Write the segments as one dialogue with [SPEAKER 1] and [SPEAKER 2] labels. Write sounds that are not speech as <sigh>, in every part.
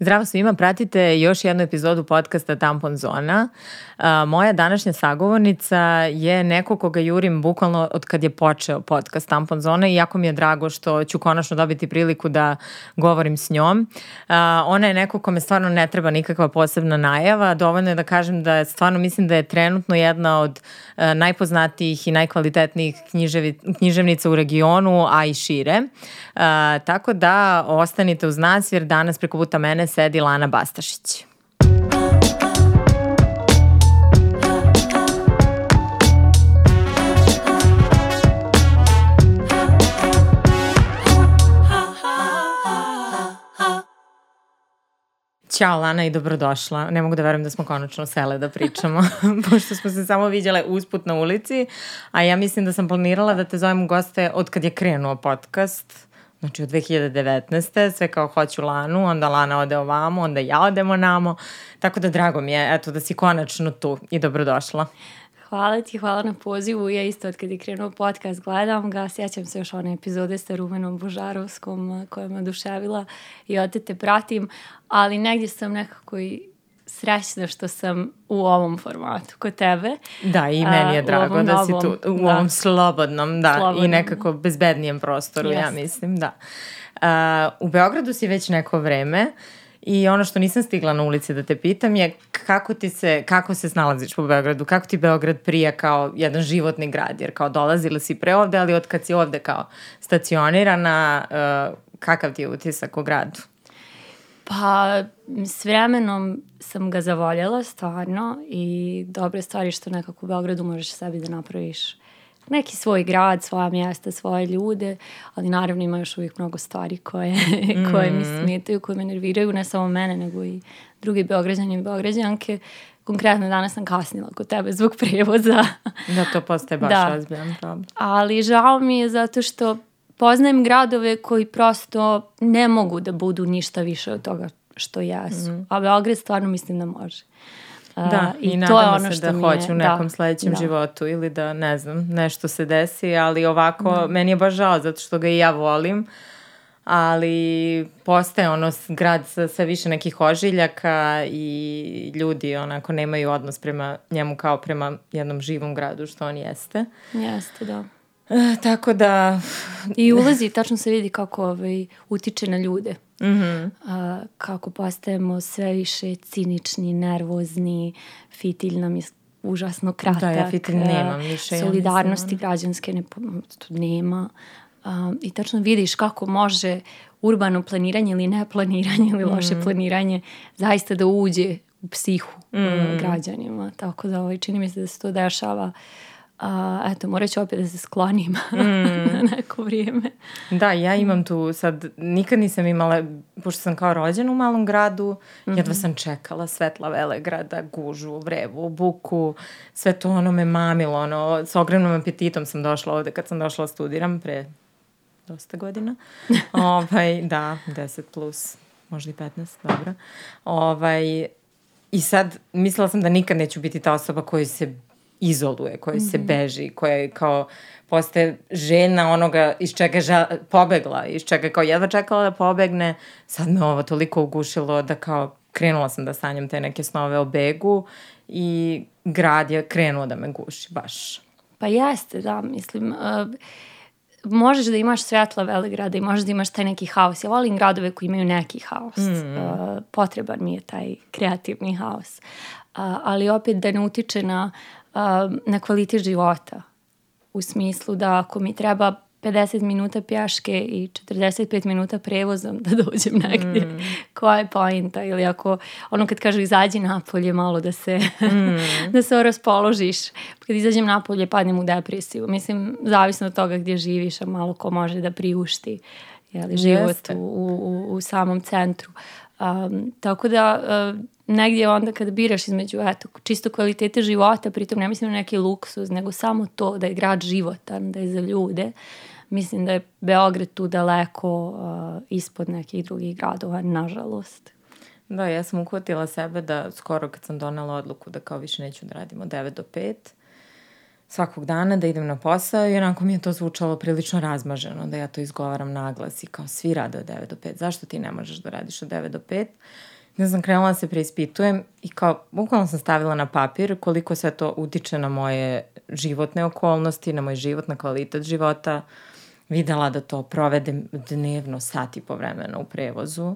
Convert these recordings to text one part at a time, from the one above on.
[SPEAKER 1] Zdravo svima, pratite još jednu epizodu podcasta Tampon Zona. moja današnja sagovornica je neko koga jurim bukvalno od kad je počeo podcast Tampon Zona i jako mi je drago što ću konačno dobiti priliku da govorim s njom. ona je neko kome stvarno ne treba nikakva posebna najava. Dovoljno je da kažem da stvarno mislim da je trenutno jedna od najpoznatijih i najkvalitetnijih književnica u regionu, a i šire. tako da ostanite uz nas jer danas preko puta mene sedi Lana Bastašić. Ćao Lana i dobrodošla. Ne mogu da verujem da smo konačno sele da pričamo, <laughs> <laughs> pošto smo se samo vidjele usput na ulici, a ja mislim da sam planirala da te zovem u goste od kad je krenuo podcast Znači od 2019. sve kao hoću Lanu, onda Lana ode ovamo, onda ja odemo namo. Tako da drago mi je eto, da si konačno tu i dobrodošla.
[SPEAKER 2] Hvala ti, hvala na pozivu. Ja isto od kad je krenuo podcast gledam ga, sjećam se još one epizode sa Rumenom Božarovskom koja me oduševila i od te pratim, ali negdje sam nekako i srećna što sam u ovom formatu kod tebe.
[SPEAKER 1] Da, i meni je drago da si tu u ovom slobodnom, da, i nekako bezbednijem prostoru, ja mislim, da. u Beogradu si već neko vreme i ono što nisam stigla na ulici da te pitam je kako ti se, kako se snalaziš po Beogradu, kako ti Beograd prija kao jedan životni grad, jer kao dolazila si pre ovde, ali od kad si ovde kao stacionirana, kakav ti je utisak u gradu?
[SPEAKER 2] Pa s vremenom sam ga zavoljela stvarno i dobre stvari što nekako u Beogradu možeš sebi da napraviš neki svoj grad, svoja mjesta, svoje ljude, ali naravno ima još uvijek mnogo stvari koje, <laughs> koje mi mm. smetaju, koje me nerviraju, ne samo mene, nego i drugi Beograđani i Beograđanke. Konkretno danas sam kasnila kod tebe zbog prevoza.
[SPEAKER 1] Da, to postaje <laughs> baš da. ozbiljan problem.
[SPEAKER 2] Ali žao mi je zato što poznajem gradove koji prosto ne mogu da budu ništa više od toga što jesu. Mm. A Beograd stvarno mislim da može.
[SPEAKER 1] Da, i, i to je ono se da hoće u nekom da, sledećem životu ili da, ne znam, nešto se desi, ali ovako, meni je baš žao zato što ga i ja volim, ali postaje ono grad sa sve više nekih ožiljaka i ljudi onako nemaju odnos prema njemu kao prema jednom živom gradu što on jeste.
[SPEAKER 2] Jeste, da.
[SPEAKER 1] E, <laughs> tako da...
[SPEAKER 2] I ulazi, tačno se vidi kako ovaj, utiče na ljude.
[SPEAKER 1] Mm
[SPEAKER 2] kako postajemo sve više cinični, nervozni, fitilj nam je užasno kratak.
[SPEAKER 1] Da, ja fitilj nemam više.
[SPEAKER 2] Solidarnosti ja građanske ne, nema. I tačno vidiš kako može urbano planiranje ili neplaniranje ili loše mm. planiranje zaista da uđe u psihu mm. građanima. Tako da ovaj, čini mi se da se to dešava a, eto, morat ću opet da se sklonim <laughs> mm. na neko vrijeme.
[SPEAKER 1] Da, ja imam tu sad, nikad nisam imala, pošto sam kao rođena u malom gradu, mm -hmm. jedva sam čekala svetla Velegrada, gužu, vrevu, buku, sve to ono me mamilo, ono, s ogromnom apetitom sam došla ovde kad sam došla da studiram pre dosta godina. <laughs> ovaj, da, 10 plus, možda i 15, dobro. Ovaj, I sad, mislila sam da nikad neću biti ta osoba koja se izoluje, koje se mhm. beži, koja je kao postaje žena onoga iz čega je pobegla, iz čega kao jedva čekala da pobegne, sad me ovo toliko ugušilo da kao krenula sam da sanjam te neke snove o begu i grad je krenuo da me guši baš.
[SPEAKER 2] Pa jeste, da, mislim, uh, možeš da imaš svetla Velegrada i možeš da imaš taj neki haos. Ja volim gradove koji imaju neki haos. Mm. Uh, potreban mi je taj kreativni haos. Uh, ali opet da ne utiče na na kvalitet života. U smislu da ako mi treba 50 minuta pjaške i 45 minuta prevozom da dođem negdje. Mm. Koja je pojenta? Ili ako, ono kad kažu izađi napolje malo da se, mm. <laughs> da se raspoložiš. Kad izađem napolje padnem u depresiju. Mislim, zavisno od toga gdje živiš, a malo ko može da priušti jeli, život u, u, u samom centru. Um, tako da uh, negdje onda kad biraš između eto, čisto kvalitete života, pritom ne mislim na neki luksuz, nego samo to da je grad životan, da je za ljude. Mislim da je Beograd tu daleko uh, ispod nekih drugih gradova, nažalost.
[SPEAKER 1] Da, ja sam uhvatila sebe da skoro kad sam donala odluku da kao više neću da radimo 9 do 5, svakog dana da idem na posao i onako mi je to zvučalo prilično razmaženo, da ja to izgovaram naglas i kao svi rade od 9 do 5, zašto ti ne možeš da radiš od 9 do 5? Ne znam, krenula da se preispitujem i kao, bukvalno sam stavila na papir koliko sve to utiče na moje životne okolnosti, na moj život, na kvalitet života. Videla da to provedem dnevno sat i po vremena u prevozu.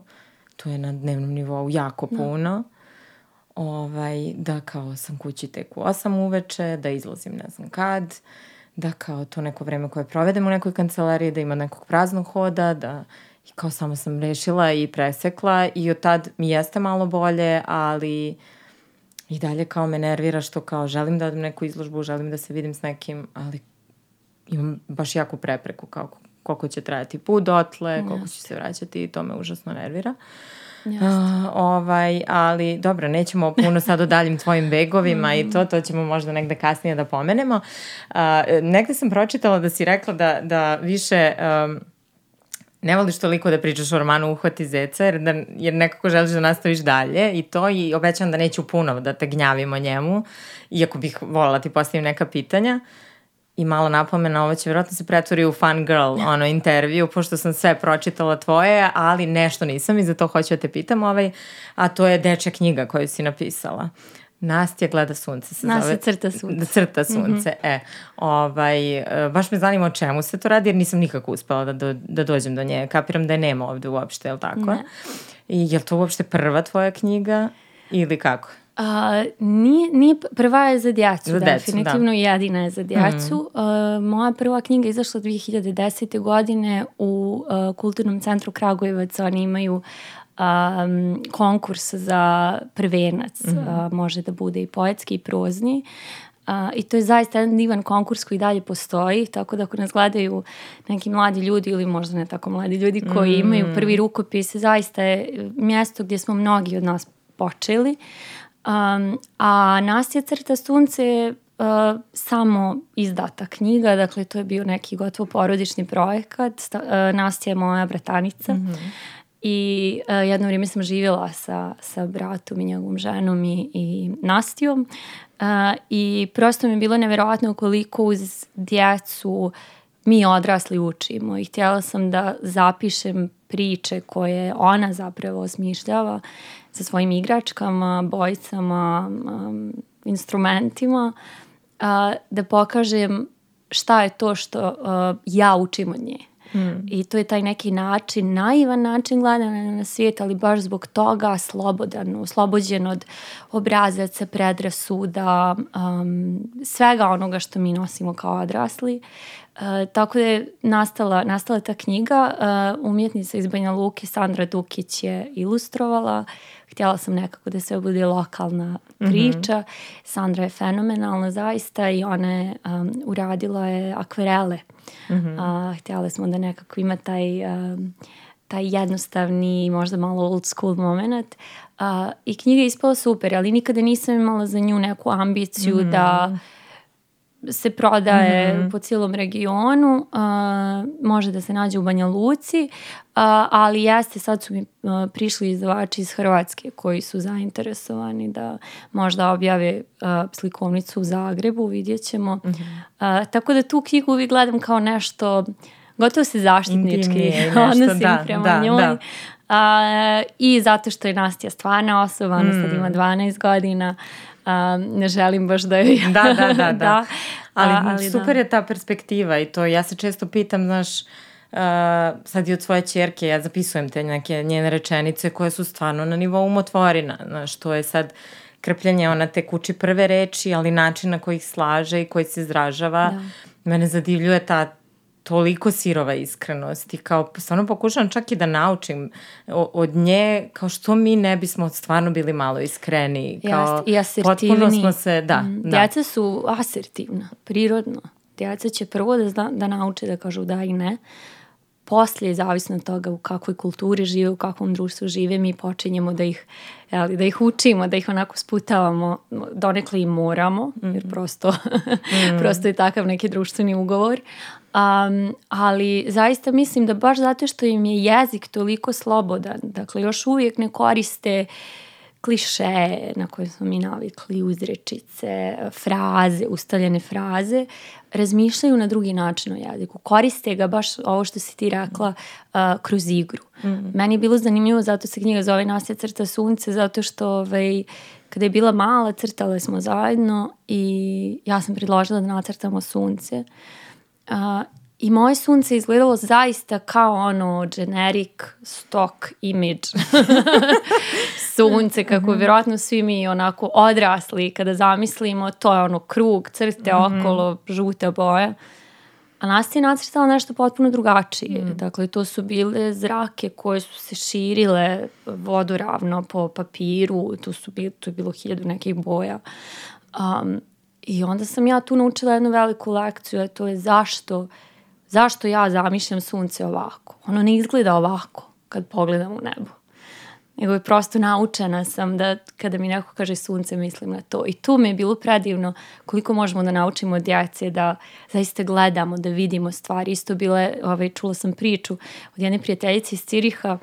[SPEAKER 1] To je na dnevnom nivou jako da. puno. No ovaj, da kao sam kući tek u 8 uveče, da izlazim ne znam kad, da kao to neko vreme koje provedem u nekoj kancelariji, da ima nekog praznog hoda, da i kao samo sam rešila i presekla i od tad mi jeste malo bolje, ali i dalje kao me nervira što kao želim da odem neku izložbu, želim da se vidim s nekim, ali imam baš jako prepreku kao koliko će trajati put dotle, koliko ću se vraćati i to me užasno nervira. Uh, Uh, ovaj, ali dobro, nećemo puno sad o daljim tvojim begovima i to, to ćemo možda negde kasnije da pomenemo. Uh, negde sam pročitala da si rekla da, da više um, ne voliš toliko da pričaš o romanu Uhvati zeca, jer, da, jer nekako želiš da nastaviš dalje i to i obećam da neću puno da te gnjavim o njemu, iako bih volila ti postavim neka pitanja. Uh, i malo napomena, ovo će vjerojatno se pretvori u fun girl ono, intervju, pošto sam sve pročitala tvoje, ali nešto nisam i zato hoću da te pitam, ovaj, a to je dečja knjiga koju si napisala. Nastja gleda sunce se
[SPEAKER 2] Nastja zove. crta sunce.
[SPEAKER 1] Da, crta sunce, mm -hmm. e. Ovaj, baš me zanima o čemu se to radi, jer nisam nikako uspela da, do, da dođem do nje. Kapiram da je nema ovde uopšte, je li tako? Ne. I je li to uopšte prva tvoja knjiga ili kako?
[SPEAKER 2] A, nije, nije, prva je za djecu, za definitivno da. jedina je za djecu. Mm. Uh, moja prva knjiga je izašla 2010. godine u uh, Kulturnom centru Kragujevac. Oni imaju um, konkurs za prvenac. Mm. Uh, može da bude i poetski i prozni. Uh, I to je zaista jedan divan konkurs koji dalje postoji, tako da ako nas gledaju neki mladi ljudi ili možda ne tako mladi ljudi koji mm. imaju prvi rukopis, zaista je mjesto gdje smo mnogi od nas počeli. Um, a Nastja crta sunce je uh, samo izdata knjiga, dakle to je bio neki gotovo porodični projekat. Sta, uh, Nastja je moja bratanica. Mm -hmm. I uh, jedno vrijeme sam živjela sa, sa bratom i njegovom ženom i, i Nastijom. Uh, I prosto mi je bilo neverovatno koliko uz djecu mi odrasli učimo i htjela sam da zapišem priče koje ona zapravo osmišljava sa svojim igračkama, bojicama, um, instrumentima, uh, da pokažem šta je to što ja učim od nje. I to je taj neki način, naivan način gledanja na svijet, ali baš zbog toga slobodan, oslobođen od obrazaca, predrasuda, um, svega onoga što mi nosimo kao odrasli. E, tako da je nastala, nastala ta knjiga. Uh, umjetnica iz Banja Luke, Sandra Dukić je ilustrovala. Htjela sam nekako da se bude lokalna priča. Mm -hmm. Sandra je fenomenalna zaista i ona je um, uradila je akvarele. Mm -hmm. uh, htjela smo da nekako ima taj... Um, taj jednostavni, možda malo old school moment. Uh, I knjiga je ispala super, ali nikada nisam imala za nju neku ambiciju mm -hmm. da se prodaje mm -hmm. po cijelom regionu, uh, može da se nađe u Banja Luci, uh, ali jeste, sad su mi uh, prišli izdavači iz Hrvatske koji su zainteresovani da možda objave uh, slikovnicu u Zagrebu, vidjet ćemo. Mm -hmm. uh, tako da tu knjigu uvijek gledam kao nešto gotovo se zaštitnički <laughs> odnosim da, prema da, njoj. Da. Uh, I zato što je Nastja stvarna osoba, ona mm. sad ima 12 godina, um, ne želim baš da joj...
[SPEAKER 1] da, da, da, <laughs> da. da. Ali, A, ali super da. je ta perspektiva i to ja se često pitam, znaš, uh, sad i od svoje čerke ja zapisujem te neke njene rečenice koje su stvarno na nivou umotvorina, znaš, to je sad krpljanje, ona te kući prve reči, ali način na koji ih slaže i koji se izražava. Da. Mene zadivljuje ta toliko sirova iskrenost i kao stvarno pokušavam čak i da naučim od nje kao što mi ne bismo stvarno bili malo iskreni kao
[SPEAKER 2] Jast, i asertivni. potpuno smo se da, mm, da. Djeca su asertivna, prirodno. Djeca će prvo da, zna, da nauče da kažu da i ne. Poslije, zavisno od toga u kakvoj kulturi žive, u kakvom društvu žive, mi počinjemo da ih, jeli, da ih učimo, da ih onako sputavamo, donekle i moramo, jer prosto, <laughs> mm. prosto je takav neki društveni ugovor, Um, ali zaista mislim da baš zato što im je jezik toliko slobodan, dakle još uvijek ne koriste kliše na koje smo mi navikli, uzrečice, fraze, ustaljene fraze, razmišljaju na drugi način o jeziku. Koriste ga baš ovo što si ti rekla uh, kroz igru. Mm -hmm. Meni je bilo zanimljivo, zato se knjiga zove Nasja crta sunce, zato što ovaj, kada je bila mala, crtale smo zajedno i ja sam predložila da nacrtamo sunce. Uh, I moje sunce izgledalo zaista kao ono generic stock image <laughs> sunce, kako mm -hmm. vjerojatno svi mi onako odrasli kada zamislimo, to je ono krug, crte mm -hmm. okolo, žuta boja. A Nastja je nacrtala nešto potpuno drugačije. Mm. Dakle, to su bile zrake koje su se širile vodoravno po papiru, tu, su bili, tu je bilo hiljadu nekih boja. Um, I onda sam ja tu naučila jednu veliku lekciju, a to je zašto zašto ja zamišljam sunce ovako. Ono ne izgleda ovako kad pogledam u nebo. Nego je prosto naučena sam da kada mi neko kaže sunce mislim na to. I tu mi je bilo predivno koliko možemo da naučimo djece da zaista gledamo, da vidimo stvari. Isto bile, ovaj, čula sam priču od jedne prijateljice iz Ciriha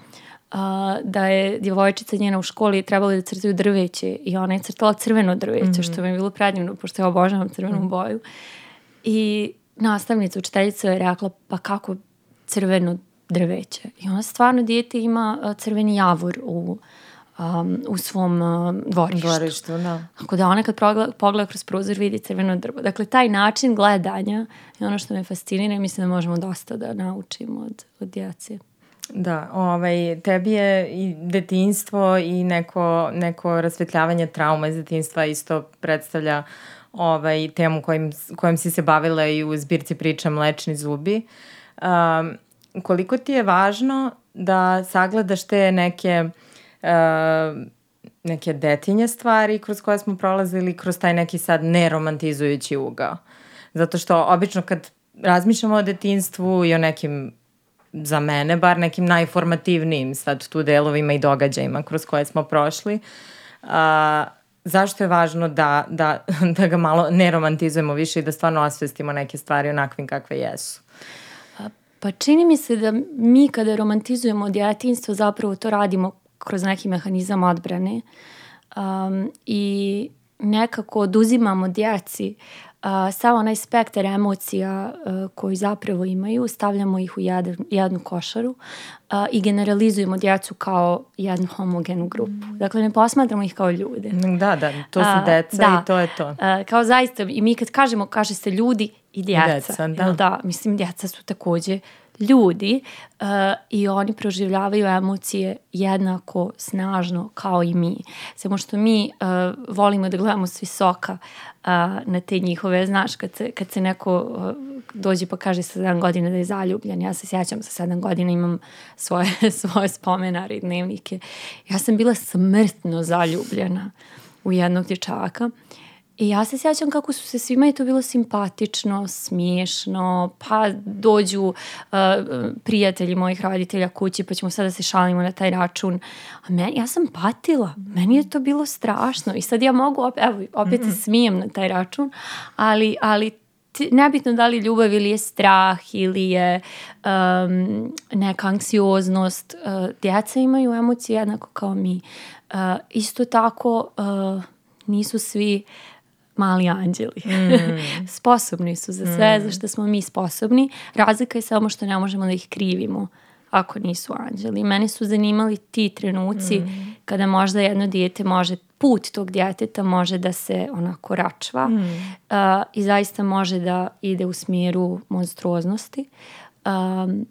[SPEAKER 2] a, da je djevojčica njena u školi trebala da crtaju drveće i ona je crtala crveno drveće, mm -hmm. što mi je bilo predivno, pošto ja obožavam crvenu mm boju. I nastavnica, učiteljica je rekla pa kako crveno drveće. I ona stvarno dijete ima crveni javor u, um, u svom uh, dvorištu.
[SPEAKER 1] Dvorištu, da.
[SPEAKER 2] Tako da ona kad pogleda, pogleda kroz prozor vidi crveno drvo. Dakle, taj način gledanja je ono što me fascinira i mislim da možemo dosta da naučimo od, od djece.
[SPEAKER 1] Da, ovaj, tebi je i detinstvo i neko, neko rasvetljavanje trauma iz detinstva isto predstavlja ovaj, temu kojim, kojim si se bavila i u zbirci priča Mlečni zubi. Um, koliko ti je važno da sagledaš te neke uh, neke detinje stvari kroz koje smo prolazili kroz taj neki sad neromantizujući ugao. Zato što obično kad razmišljamo o detinstvu i o nekim za mene bar nekim najformativnijim sad tu delovima i događajima kroz koje smo prošli, uh, zašto je važno da, da, <laughs> da ga malo ne romantizujemo više i da stvarno osvestimo neke stvari onakvim kakve jesu?
[SPEAKER 2] Pa čini mi se da mi kada romantizujemo djetinstvo zapravo to radimo kroz neki mehanizam odbrane um, i nekako oduzimamo djeci a, sav onaj spektar emocija a, koji zapravo imaju, stavljamo ih u jedan, jednu košaru a, i generalizujemo djecu kao jednu homogenu grupu. Mm. Dakle, ne posmatramo ih kao ljude.
[SPEAKER 1] Da, da, to su deca da, i to je to.
[SPEAKER 2] A, kao zaista, i mi kad kažemo, kaže se ljudi i djeca. Deca, da. da. Mislim, djeca su takođe ljudi uh, i oni proživljavaju emocije jednako snažno kao i mi. Samo što mi uh, volimo da gledamo s visoka uh, na te njihove, znaš, kad se, kad se neko uh, dođe pa kaže sa 7 godina da je zaljubljen, ja se sjećam sa 7 godina imam svoje, <laughs> svoje spomenare i dnevnike. Ja sam bila smrtno zaljubljena u jednog dječaka I ja se sjećam kako su se svima i to bilo simpatično, smiješno, pa dođu uh, prijatelji mojih roditelja kući pa ćemo sada da se šalimo na taj račun. A meni, ja sam patila, meni je to bilo strašno i sad ja mogu, opet, evo, opet se smijem na taj račun, ali, ali nebitno da li ljubav ili je strah ili je um, neka anksioznost, uh, djeca imaju emocije jednako kao mi. Uh, isto tako uh, nisu svi mali anđeli. Mm. <laughs> sposobni su za sve, mm. za što smo mi sposobni. Razlika je samo što ne možemo da ih krivimo ako nisu anđeli. Mene su zanimali ti trenuci mm. kada možda jedno dijete može, put tog djeteta može da se onako račva mm. uh, i zaista može da ide u smjeru monstruoznosti. Um,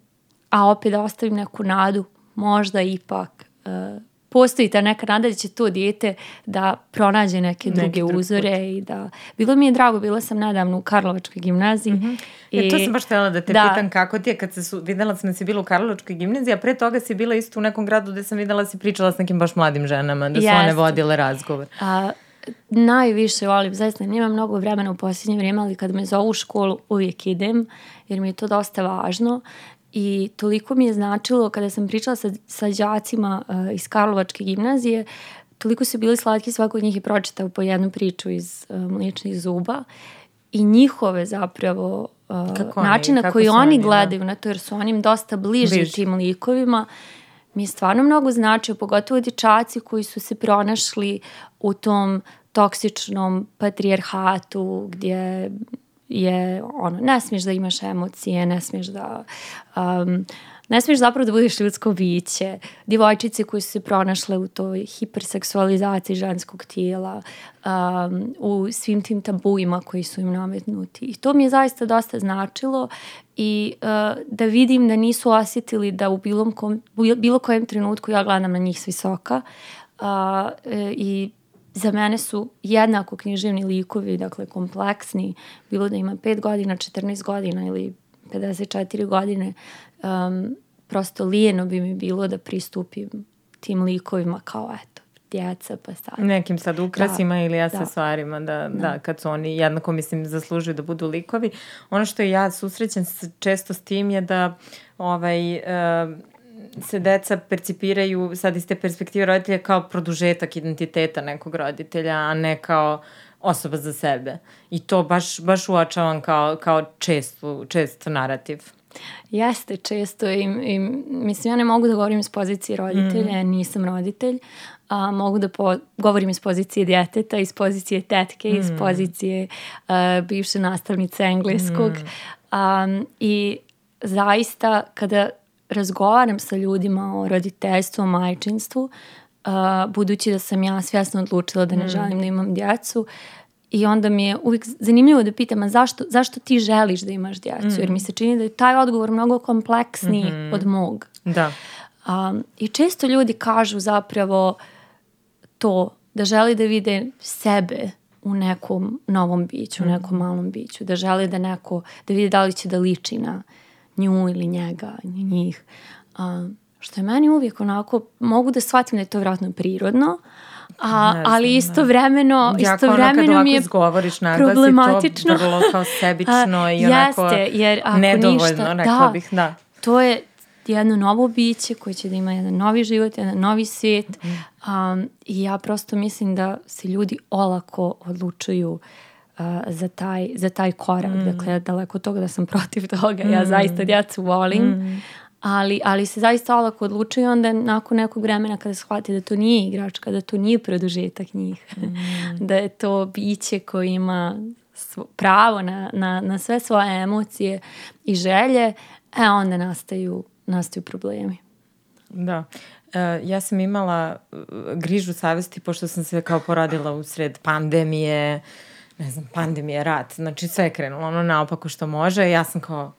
[SPEAKER 2] a opet da ostavim neku nadu, možda ipak uh, postoji ta neka nada da će to dijete da pronađe neke druge Neki uzore put. i da... Bilo mi je drago, bila sam nedavno u Karlovačkoj gimnaziji. Mm -hmm.
[SPEAKER 1] I, e, to sam baš htjela da te da, pitam kako ti je kad se su, videla sam da si bila u Karlovačkoj gimnaziji, a pre toga si bila isto u nekom gradu gde sam videla da si pričala s nekim baš mladim ženama, da su Jeste. one vodile razgovor.
[SPEAKER 2] A, najviše volim, zaista nemam mnogo vremena u posljednje vrijeme, ali kad me zovu u školu uvijek idem, jer mi je to dosta važno I toliko mi je značilo kada sam pričala sa, sa đacima uh, iz Karlovačke gimnazije, toliko su bili slatki, svako od njih je pročitao po jednu priču iz uh, mliječnih zuba i njihove zapravo uh, načina koji oni, oni da? gledaju na to, jer su oni dosta bliži Bliž. tim likovima, mi je stvarno mnogo značio, pogotovo dječaci koji su se pronašli u tom toksičnom patrijarhatu gdje je ono, ne smiješ da imaš emocije, ne smiješ da um, ne smiješ zapravo da budeš ljudsko biće. Djevojčice koje su se pronašle u toj hiperseksualizaciji ženskog tijela, um, u svim tim tabuima koji su im nametnuti. I to mi je zaista dosta značilo i uh, da vidim da nisu osjetili da u bilo, kom, bilo kojem trenutku ja gledam na njih s visoka uh, i za mene su jednako književni likovi, dakle kompleksni, bilo da ima 5 godina, 14 godina ili 54 godine, um, prosto lijeno bi mi bilo da pristupim tim likovima kao eto, djeca pa sad.
[SPEAKER 1] Nekim sad ukrasima da, ili da. asesuarima, da, da. da, kad su oni jednako mislim zaslužuju da budu likovi. Ono što ja susrećem često s tim je da ovaj, uh, se deca percipiraju sad iz te perspektive roditelja kao produžetak identiteta nekog roditelja, a ne kao osoba za sebe. I to baš, baš uočavam kao, kao često, čest narativ.
[SPEAKER 2] Jeste često i, i mislim ja ne mogu da govorim iz pozicije roditelja, mm. nisam roditelj, a mogu da po, govorim iz pozicije djeteta, iz pozicije tetke, mm. iz pozicije uh, bivše nastavnice engleskog mm. um, i zaista kada razgovaram sa ljudima o roditeljstvu, o majčinstvu, uh, budući da sam ja svjesno odlučila da ne mm. želim da imam djecu, I onda mi je uvijek zanimljivo da pitam, a zašto, zašto ti želiš da imaš djecu? Mm. Jer mi se čini da je taj odgovor mnogo kompleksniji mm -hmm. od mog.
[SPEAKER 1] Da.
[SPEAKER 2] Um, I često ljudi kažu zapravo to, da želi da vide sebe u nekom novom biću, mm. u nekom malom biću, da žele da neko, da vide da li će da liči na nju ili njega, njih. Um, što je meni uvijek onako, mogu da shvatim da je to vratno prirodno, A, znam, ali istovremeno,
[SPEAKER 1] jako
[SPEAKER 2] istovremeno
[SPEAKER 1] ono
[SPEAKER 2] mi je
[SPEAKER 1] izgovoriš,
[SPEAKER 2] problematično.
[SPEAKER 1] to vrlo kao <laughs> sebično i onako
[SPEAKER 2] Jeste, jer ako
[SPEAKER 1] nedovoljno,
[SPEAKER 2] ništa,
[SPEAKER 1] rekla da, bih, da.
[SPEAKER 2] To je jedno novo biće koje će da ima jedan novi život, jedan novi svijet mm. um, i ja prosto mislim da se ljudi olako odlučuju uh, za, taj, za taj korak. Mm. Dakle, daleko od toga da sam protiv toga. Mm. Ja zaista djecu volim, mm ali, ali se zaista olako odlučuje onda nakon nekog vremena kada shvati da to nije igračka, da to nije produžetak njih, mm. <laughs> da je to biće koje ima pravo na, na, na sve svoje emocije i želje, e onda nastaju, nastaju problemi.
[SPEAKER 1] Da. E, ja sam imala e, grižu savesti pošto sam se kao poradila u sred pandemije, ne znam, pandemije, rat, znači sve je krenulo ono naopako što može. Ja sam kao,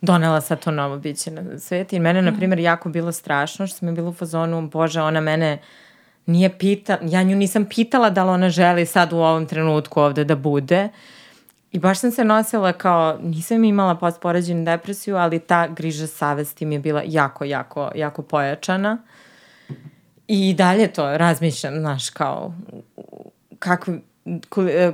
[SPEAKER 1] donela sad to novo biće na svet. I mene, na mhm. primjer, jako bilo strašno što sam je bilo u fazonu, bože, ona mene nije pita, ja nju nisam pitala da li ona želi sad u ovom trenutku ovde da bude. I baš sam se nosila kao, nisam imala postpoređenu depresiju, ali ta griža savesti mi je bila jako, jako, jako pojačana. I dalje to razmišljam, znaš, kao, kako,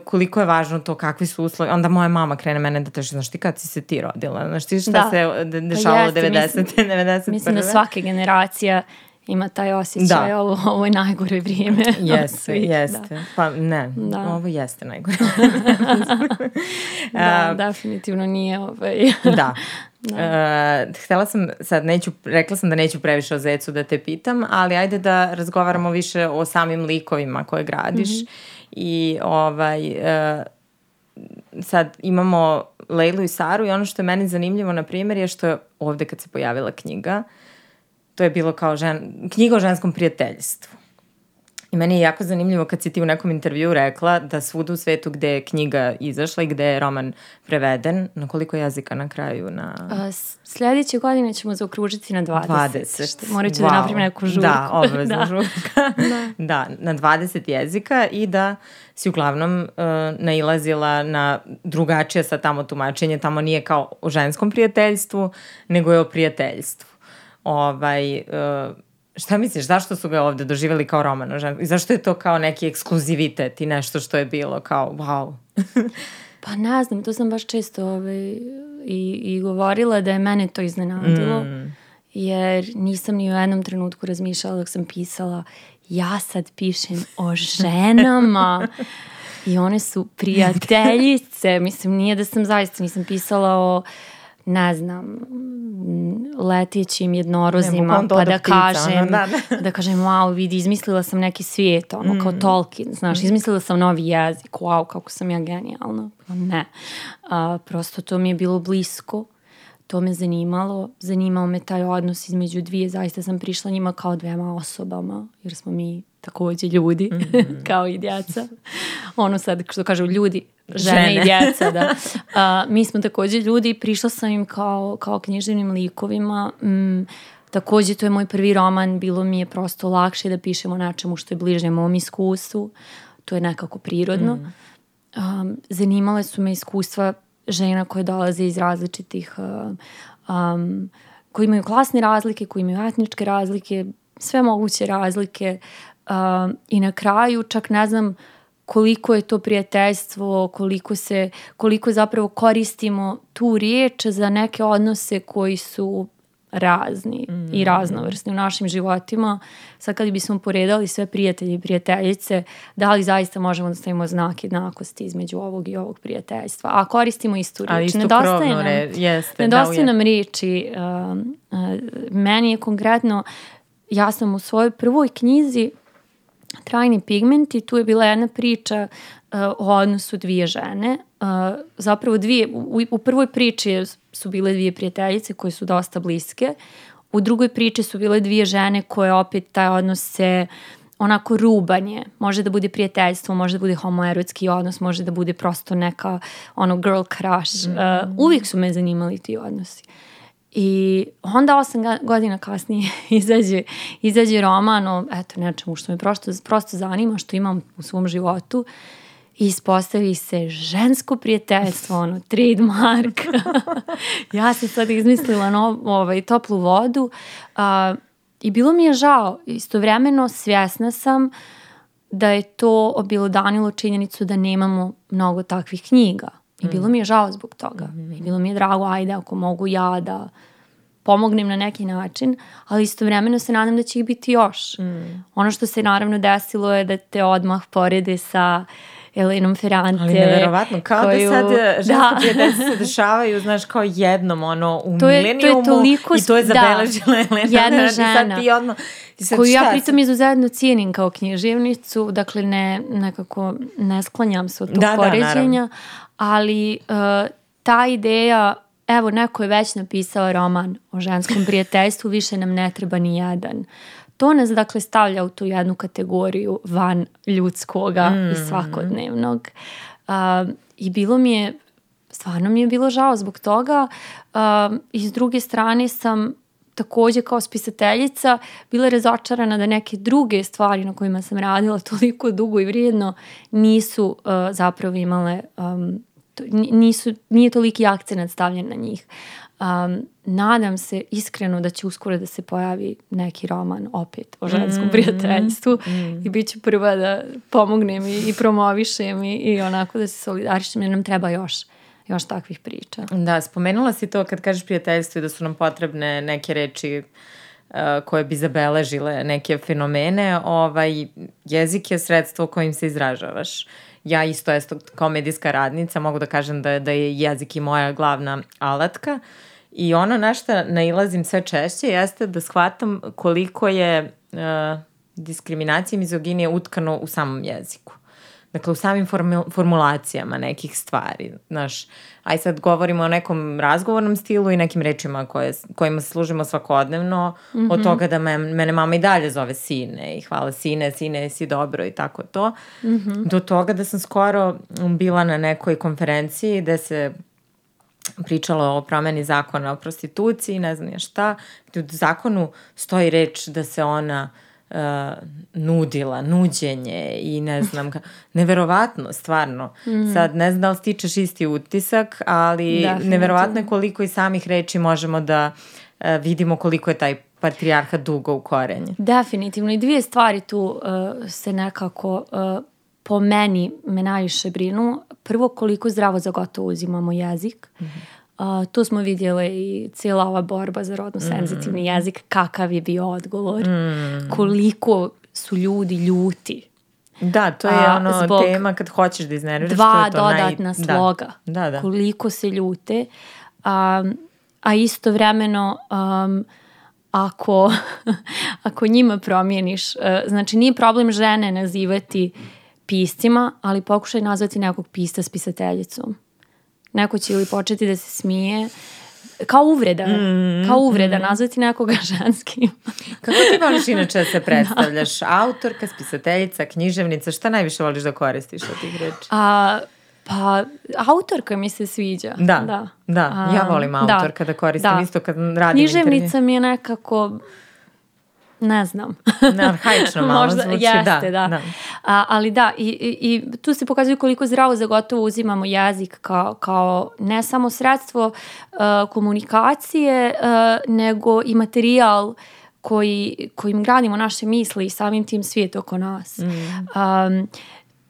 [SPEAKER 1] koliko je važno to, kakvi su uslovi. Onda moja mama krene mene da teže, znaš ti kad si se ti rodila, znaš ti šta da. se dešavalo pa 90. Mislim, 90. <laughs>
[SPEAKER 2] Mislim da svake generacija ima taj osjećaj, da. ovo, ovo je najgore vrijeme. <laughs>
[SPEAKER 1] Jeste, jeste. Da. Pa ne, da. ovo jeste najgore. <laughs>
[SPEAKER 2] da, uh, definitivno nije ovaj.
[SPEAKER 1] da. Da. Uh, htela sam, sad neću, rekla sam da neću previše o Zecu da te pitam, ali ajde da razgovaramo više o samim likovima koje gradiš. Mm -hmm i ovaj, uh, sad imamo Lejlu i Saru i ono što je meni zanimljivo na primjer je što je ovde kad se pojavila knjiga, to je bilo kao žen, knjiga o ženskom prijateljstvu. I meni je jako zanimljivo kad si ti u nekom intervju rekla da svuda u svetu gde je knjiga izašla i gde je roman preveden, na koliko jezika na kraju? Na...
[SPEAKER 2] A, sljedeće godine ćemo zaokružiti na 20. 20. Morat ću wow. da napravim neku žurku.
[SPEAKER 1] Da, obavezna <laughs> da. žurka. da. da, na 20 jezika i da si uglavnom uh, nailazila na drugačije sa tamo tumačenje. Tamo nije kao o ženskom prijateljstvu, nego je o prijateljstvu. Ovaj, uh, Šta misliš, zašto su ga ovde doživjeli kao roman o? I zašto je to kao neki ekskluzivitet i nešto što je bilo kao wow? <laughs>
[SPEAKER 2] pa ne znam, to sam baš često ovaj, i, i govorila da je mene to iznenadilo. Mm. Jer nisam ni u jednom trenutku razmišljala dok sam pisala ja sad pišem o <laughs> ženama i one su prijateljice. Mislim, nije da sam zaista, nisam pisala o ne znam, letećim jednorozima, pa da
[SPEAKER 1] ptica, ono,
[SPEAKER 2] kažem,
[SPEAKER 1] da,
[SPEAKER 2] da kažem, wow, vidi, izmislila sam neki svijet, ono,
[SPEAKER 1] Mm.
[SPEAKER 2] kao Tolkien, znaš, izmislila sam novi jezik, wow, kako sam ja genijalna. Pa Ne. A, prosto to mi je bilo blisko, to me zanimalo, zanimao me taj odnos između dvije, zaista sam prišla njima kao dvema osobama, jer smo mi takođe ljudi, <laughs> kao i djeca. Ono sad, što kažu ljudi, žene,
[SPEAKER 1] Žene.
[SPEAKER 2] i <laughs> djeca, da. A, mi smo takođe ljudi i prišla sam im kao, kao književnim likovima. Mm, takođe, to je moj prvi roman, bilo mi je prosto lakše da pišemo nečemu što je bliže mom iskustvu. To je nekako prirodno. Um, zanimale su me iskustva žena koje dolaze iz različitih, um, koji imaju klasne razlike, koji imaju etničke razlike, sve moguće razlike um, i na kraju čak ne znam koliko je to prijateljstvo, koliko se, koliko zapravo koristimo tu riječ za neke odnose koji su razni i raznovrsni u našim životima. Sad kad bismo poredali sve prijatelje i prijateljice, da li zaista možemo da stavimo znak jednakosti između ovog i ovog prijateljstva? A koristimo istu
[SPEAKER 1] A
[SPEAKER 2] riječ.
[SPEAKER 1] istu
[SPEAKER 2] Nedostaje
[SPEAKER 1] krovnu
[SPEAKER 2] nam,
[SPEAKER 1] re- jeste,
[SPEAKER 2] nedostaje
[SPEAKER 1] da,
[SPEAKER 2] nam riječi. um, uh, meni je konkretno, ja sam u svojoj prvoj knjizi Trajni pigmenti, tu je bila jedna priča uh, o odnosu dvije žene. Uh, zapravo dvije, u, u prvoj priči su bile dvije prijateljice koje su dosta bliske. U drugoj priči su bile dvije žene koje opet taj odnos se onako rubanje. Može da bude prijateljstvo, može da bude homoerotski odnos, može da bude prosto neka ono girl crush. Uh, uvijek su me zanimali ti odnosi. I onda osam godina kasnije <laughs> izađe, izađe roman o eto, nečemu što me prosto, prosto zanima, što imam u svom životu. I ispostavi se žensko prijateljstvo, ono, trademark. <laughs> ja sam sad izmislila no, ovaj, toplu vodu a, i bilo mi je žao. Istovremeno svjesna sam da je to obilodanilo činjenicu da nemamo mnogo takvih knjiga. I bilo mi je žao zbog toga. I bilo mi je drago, ajde, ako mogu ja da pomognem na neki način, ali istovremeno se nadam da će ih biti još. Ono što se naravno desilo je da te odmah porede sa Elenom Ferrante.
[SPEAKER 1] Ali neverovatno, kao
[SPEAKER 2] koju-
[SPEAKER 1] da sad žensko
[SPEAKER 2] Da.
[SPEAKER 1] prijateljstvo se dešavaju, znaš, kao jednom, ono, u
[SPEAKER 2] To je- to je
[SPEAKER 1] milenijumu
[SPEAKER 2] toliko
[SPEAKER 1] i to je
[SPEAKER 2] s-
[SPEAKER 1] zabeležila
[SPEAKER 2] da,
[SPEAKER 1] Elena.
[SPEAKER 2] jedna
[SPEAKER 1] i
[SPEAKER 2] žena.
[SPEAKER 1] Sad ti odmah, i sad
[SPEAKER 2] koju ja pritom izuzetno cijenim kao književnicu, dakle ne, nekako ne sklanjam se od tog
[SPEAKER 1] Da, da,
[SPEAKER 2] poređenja, ali uh, ta ideja, evo neko je već napisao roman o ženskom prijateljstvu, više nam ne treba ni jedan. To nas dakle stavlja u tu jednu kategoriju van ljudskoga
[SPEAKER 1] Mm.
[SPEAKER 2] i svakodnevnog. Uh, I bilo mi je stvarno mi je bilo žao zbog toga. Um, I s druge strane sam takođe kao spisateljica bila razočarana da neke druge stvari na kojima sam radila toliko dugo i vrijedno nisu uh, zapravo imale um, nisu, nije toliki akcenat stavljen na njih. Um, nadam se iskreno da će uskoro da se pojavi neki roman opet o ženskom prijateljstvu i bit ću prva da pomognem i, i promovišem i, i onako da se solidarišem jer nam treba još još takvih priča.
[SPEAKER 1] Da, spomenula si to kad kažeš prijateljstvo i da su nam potrebne neke reči uh, koje bi zabeležile neke fenomene, ovaj, jezik je sredstvo kojim se izražavaš. Ja isto isto kao medijska radnica mogu da kažem da, da je jezik i moja glavna alatka i ono na šta nailazim sve češće jeste da shvatam koliko je uh, diskriminacija i mizoginija utkano u samom jeziku. Dakle, u samim formu- formulacijama nekih stvari. Znaš, aj sad govorimo o nekom razgovornom stilu i nekim rečima koje, kojima se služimo svakodnevno, mm -hmm. od toga da me, mene mama i dalje zove sine i hvala sine, sine, si dobro i tako to, mm -hmm. do toga da sam skoro bila na nekoj konferenciji gde se pričalo o promeni zakona o prostituciji, ne znam ja šta, gde u zakonu stoji reč da se ona uh, nudila, nuđenje i ne znam, ka, neverovatno, stvarno. Mm. Sad, ne znam da li stičeš isti utisak, ali
[SPEAKER 2] Definitivno.
[SPEAKER 1] neverovatno je koliko iz samih reči možemo da uh, vidimo koliko je taj patrijarhat dugo u korenje.
[SPEAKER 2] Definitivno i dvije stvari tu uh, se nekako uh, po meni me najviše brinu. Prvo koliko zdravo za gotovo uzimamo jezik. Mm -hmm. Uh, tu smo vidjeli i cijela ova borba za rodno senzitivni mm. jezik, kakav je bio odgovor, mm. koliko su ljudi ljuti.
[SPEAKER 1] Da, to je
[SPEAKER 2] A,
[SPEAKER 1] ono
[SPEAKER 2] zbog
[SPEAKER 1] tema kad hoćeš da iznerviraš.
[SPEAKER 2] Dva
[SPEAKER 1] to je to
[SPEAKER 2] dodatna
[SPEAKER 1] naj...
[SPEAKER 2] sloga.
[SPEAKER 1] Da, da, da.
[SPEAKER 2] Koliko se ljute. Um, a istovremeno um, ako, <laughs> ako njima promijeniš, uh, znači nije problem žene nazivati piscima, ali pokušaj nazvati nekog pista spisateljicom. Neko će ili početi da se smije, kao uvreda, mm, kao uvreda, mm. nazvati nekoga <laughs> ženskim.
[SPEAKER 1] Kako ti voliš inače da se <laughs> <laughs> predstavljaš? Da. Autorka, spisateljica, književnica, šta najviše voliš da koristiš od tih reči?
[SPEAKER 2] A, pa, autorka mi se sviđa.
[SPEAKER 1] Da, da. da. ja volim da. autorka da, da koristim da. isto kad radim
[SPEAKER 2] Književnica intervju. mi je nekako ne znam.
[SPEAKER 1] ne, arhaično <laughs> malo Možda, zvuči, jeste, da. da. da.
[SPEAKER 2] A, ali da, i, i, i tu se pokazuje koliko zdravo za gotovo uzimamo jezik kao, kao ne samo sredstvo uh, komunikacije, uh, nego i materijal koji, kojim gradimo naše misli i samim tim svijet oko nas. Mm. Um,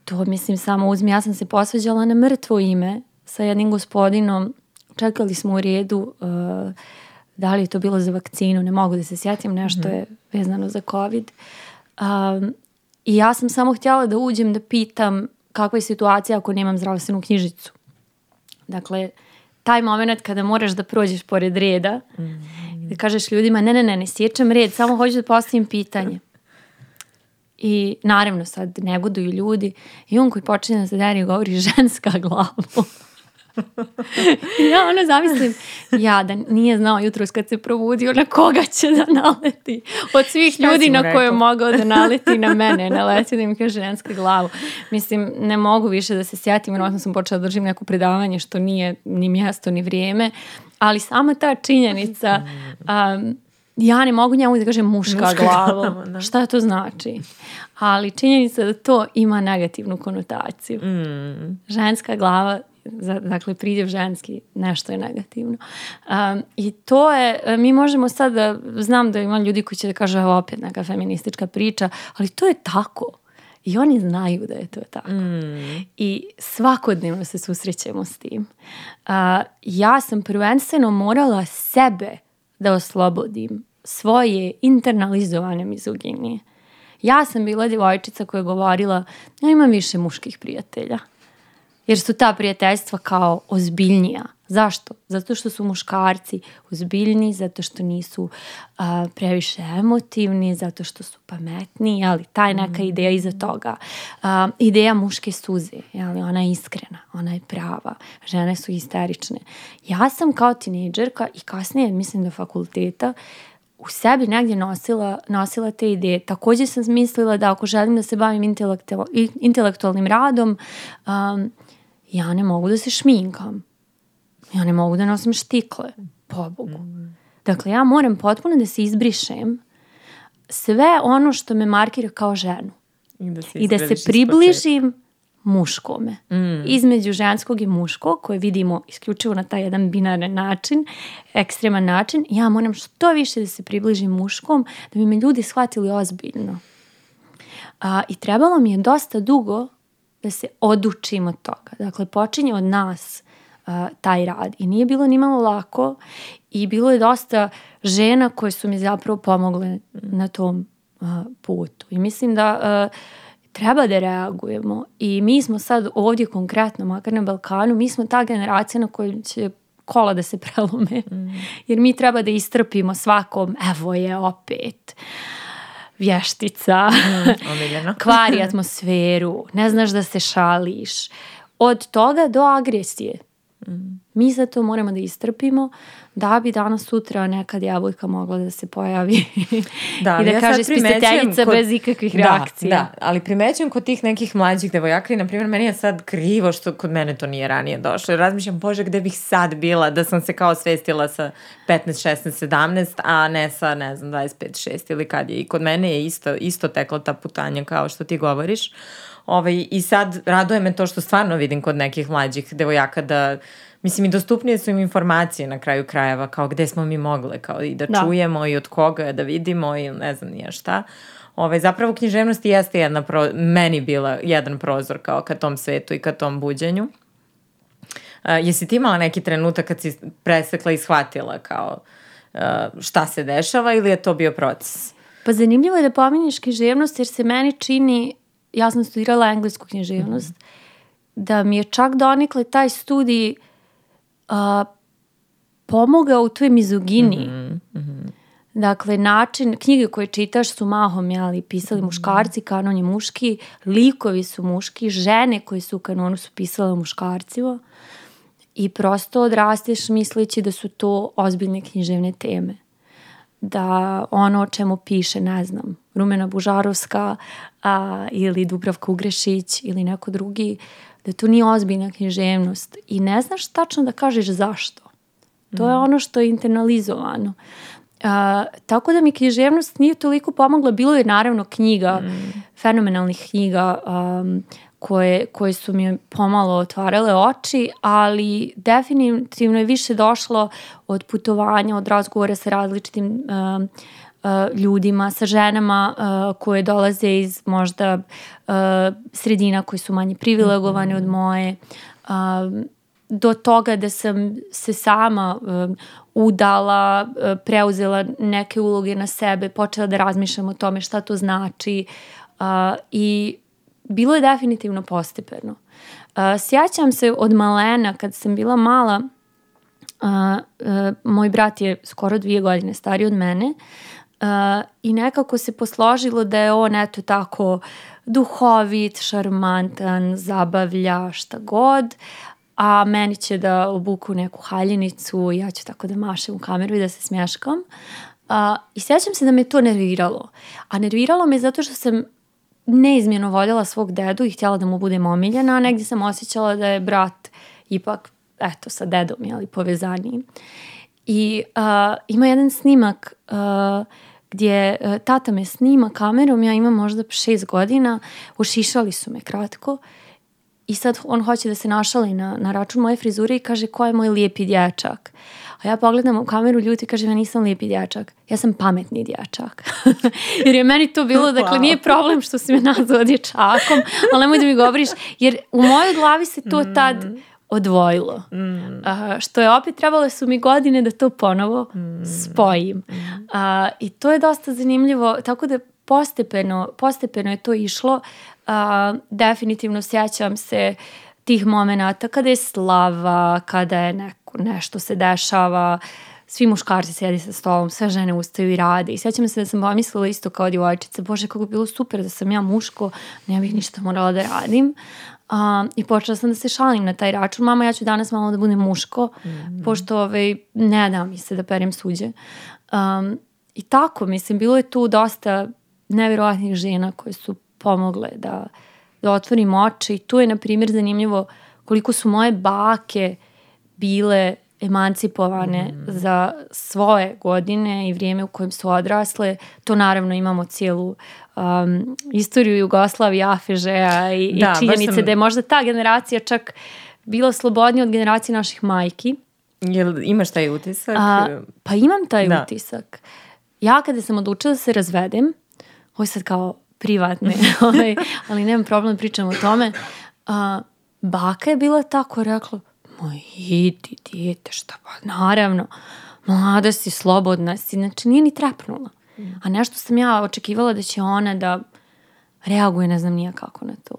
[SPEAKER 2] to mislim samo uzmi, ja sam se posveđala na mrtvo ime sa jednim gospodinom, čekali smo u redu uh, da li je to bilo za vakcinu, ne mogu da se sjetim, nešto mm. je vezano za COVID. Um, I ja sam samo htjela da uđem da pitam kakva je situacija ako nemam zdravstvenu knjižicu. Dakle, taj moment kada moraš da prođeš pored reda mm. da kažeš ljudima ne, ne, ne, ne sjećam red, samo hoću da postavim pitanje. I naravno sad negoduju ljudi i on koji počne da se deri govori <laughs> ženska glavu. <laughs> ja ono zamislim, ja da nije znao jutros kad se probudio na koga će da naleti. Od svih Šta ljudi na koje je mogao da naleti na mene, <laughs> naleti da mi kaže ženska glavu. Mislim, ne mogu više da se sjetim, vjerojatno sam počela da držim neko predavanje što nije ni mjesto ni vrijeme, ali sama ta činjenica um, ja ne mogu njemu da kažem muška, muška glava. Da. Šta to znači? Ali činjenica da to ima negativnu konotaciju. Mm. Ženska glava dakle pridjev ženski nešto je negativno. Um, I to je, mi možemo sad da, znam da ima ljudi koji će da kažu evo opet neka feministička priča, ali to je tako. I oni znaju da je to tako. Mm. I svakodnevno se susrećemo s tim. Uh, ja sam prvenstveno morala sebe da oslobodim svoje internalizovane mizoginije. Ja sam bila djevojčica koja je govorila, ja imam više muških prijatelja jer su ta prijateljstva kao ozbiljnija. Zašto? Zato što su muškarci ozbiljni, zato što nisu a, previše emotivni, zato što su pametni, ali taj neka mm. ideja iza toga. A, ideja muške suze, ali ona je iskrena, ona je prava, žene su isterične. Ja sam kao tinejdžerka i kasnije, mislim do fakulteta, u sebi negdje nosila, nosila te ideje. Također sam mislila da ako želim da se bavim intelektual, intelektualnim radom, um, ja ne mogu da se šminkam. Ja ne mogu da nosim štikle, pobogu. Dakle, ja moram potpuno da se izbrišem sve ono što me markira kao ženu. I da se, I da se približim muškome. Mm. Između ženskog i muškog, koje vidimo isključivo na taj jedan binarni način, ekstreman način, ja moram što više da se približim muškom, da bi me ljudi shvatili ozbiljno. A, I trebalo mi je dosta dugo da se odučimo od toga. Dakle, počinje od nas uh, taj rad i nije bilo nimalo lako i bilo je dosta žena koje su mi zapravo pomogle na tom uh, putu. I mislim da uh, treba da reagujemo i mi smo sad ovdje konkretno, makar na Balkanu, mi smo ta generacija na kojoj će kola da se prelome. Mm. Jer mi treba da istrpimo svakom, evo je opet. Uh, vještica, mm, <laughs> kvari atmosferu, ne znaš da se šališ. Od toga do agresije. Mm. Mi za to moramo da istrpimo da bi danas sutra neka djevojka mogla da se pojavi da, <laughs> i da ja kaže spisateljica kod... bez ikakvih da, reakcija.
[SPEAKER 1] Da, ali primećujem kod tih nekih mlađih devojaka i na primjer meni je sad krivo što kod mene to nije ranije došlo. Razmišljam, bože, gde bih sad bila da sam se kao svestila sa 15, 16, 17, a ne sa, ne znam, 25, 6 ili kad je. I kod mene je isto, isto tekla ta putanja kao što ti govoriš. Ovaj, I sad raduje me to što stvarno vidim kod nekih mlađih devojaka da Mislim, i dostupnije su im informacije na kraju krajeva, kao gde smo mi mogle, kao i da, da. čujemo i od koga da vidimo i ne znam nije šta. Ovaj, zapravo književnost jeste jedna pro, meni bila jedan prozor kao ka tom svetu i ka tom buđenju. Uh, jesi ti imala neki trenutak kad si presekla i shvatila kao uh, šta se dešava ili je to bio proces?
[SPEAKER 2] Pa zanimljivo je da pominješ književnost jer se meni čini, ja sam studirala englesku književnost, mm -hmm. da mi je čak donikle taj studij uh, pomogao u toj mizogini. Mm -hmm. Dakle, način, knjige koje čitaš su mahom, jeli, pisali mhm. muškarci, kanon je muški, likovi su muški, žene koje su u kanonu su pisale muškarcivo i prosto odrasteš misleći da su to ozbiljne književne teme. Da ono o čemu piše, ne znam, Rumena Bužarovska a, ili Dubravka Ugrešić ili neko drugi, da to nije ozbiljna književnost i ne znaš tačno da kažeš zašto. To je mm. ono što je internalizovano. Uh, tako da mi književnost nije toliko pomogla, bilo je naravno knjiga, mm. fenomenalnih knjiga um, koje, koje su mi pomalo otvarale oči, ali definitivno je više došlo od putovanja, od razgovora sa različitim uh, ljudima, sa ženama uh, koje dolaze iz možda uh, sredina koje su manje privilegovane od moje, uh, do toga da sam se sama udala, preuzela neke uloge na sebe, počela da razmišljam o tome šta to znači i bilo je definitivno postepeno. Sjećam se od malena kad sam bila mala, moj brat je skoro dvije godine stariji od mene uh, i nekako se posložilo da je on eto tako duhovit, šarmantan, zabavlja, šta god, a meni će da obuku neku haljinicu, ja ću tako da mašem u kameru i da se smješkam. Uh, I sjećam se da me to nerviralo. A nerviralo me zato što sam neizmjeno voljela svog dedu i htjela da mu budem omiljena, a negdje sam osjećala da je brat ipak, eto, sa dedom, jeli, povezaniji. I uh, ima jedan snimak uh, gdje uh, tata me snima kamerom, ja imam možda šest godina, ušišali su me kratko i sad on hoće da se našali na, na račun moje frizure i kaže ko je moj lijepi dječak. A ja pogledam u kameru ljudi i kažem ja nisam lijepi dječak, ja sam pametni dječak. <laughs> jer je meni to bilo, <laughs> dakle nije problem što si me nazvao dječakom, ali nemoj da mi govoriš, jer u mojoj glavi se to tad mm. Odvojilo. Mm. Uh, što je opet trebalo su mi godine da to ponovo mm. spojim. Mm. Uh, I to je dosta zanimljivo, tako da postepeno, postepeno je to išlo. Uh, definitivno sjećam se tih momenta kada je slava, kada je neko, nešto se dešava, svi muškarci sjedi sa stolom, sve žene ustaju i rade. I sjećam se da sam pomislila isto kao djevojčica, bože kako bi bilo super da sam ja muško, ne bih ništa morala da radim. Um, I počela sam da se šalim na taj račun. Mama, ja ću danas malo da budem muško, mm -hmm. pošto ovaj, ne da mi se da perem suđe. Um, I tako, mislim, bilo je tu dosta nevjerojatnih žena koje su pomogle da, da otvorim oči. I tu je, na primjer, zanimljivo koliko su moje bake bile emancipovane mm. za svoje godine i vrijeme u kojem su odrasle. To naravno imamo cijelu um, istoriju Jugoslavije, Afežeja i, da, i činjenice sam... da je možda ta generacija čak bila slobodnija od generacije naših majki.
[SPEAKER 1] Jel imaš taj utisak?
[SPEAKER 2] A, pa imam taj da. utisak. Ja kada sam odlučila da se razvedem, ovo je sad kao privatne, <laughs> ovaj, ali nemam problem, pričam o tome. A, baka je bila tako rekla, moj idi dijete, šta pa naravno, mlada si, slobodna si, znači nije ni trepnula. A nešto sam ja očekivala da će ona da reaguje, ne znam nije kako na to.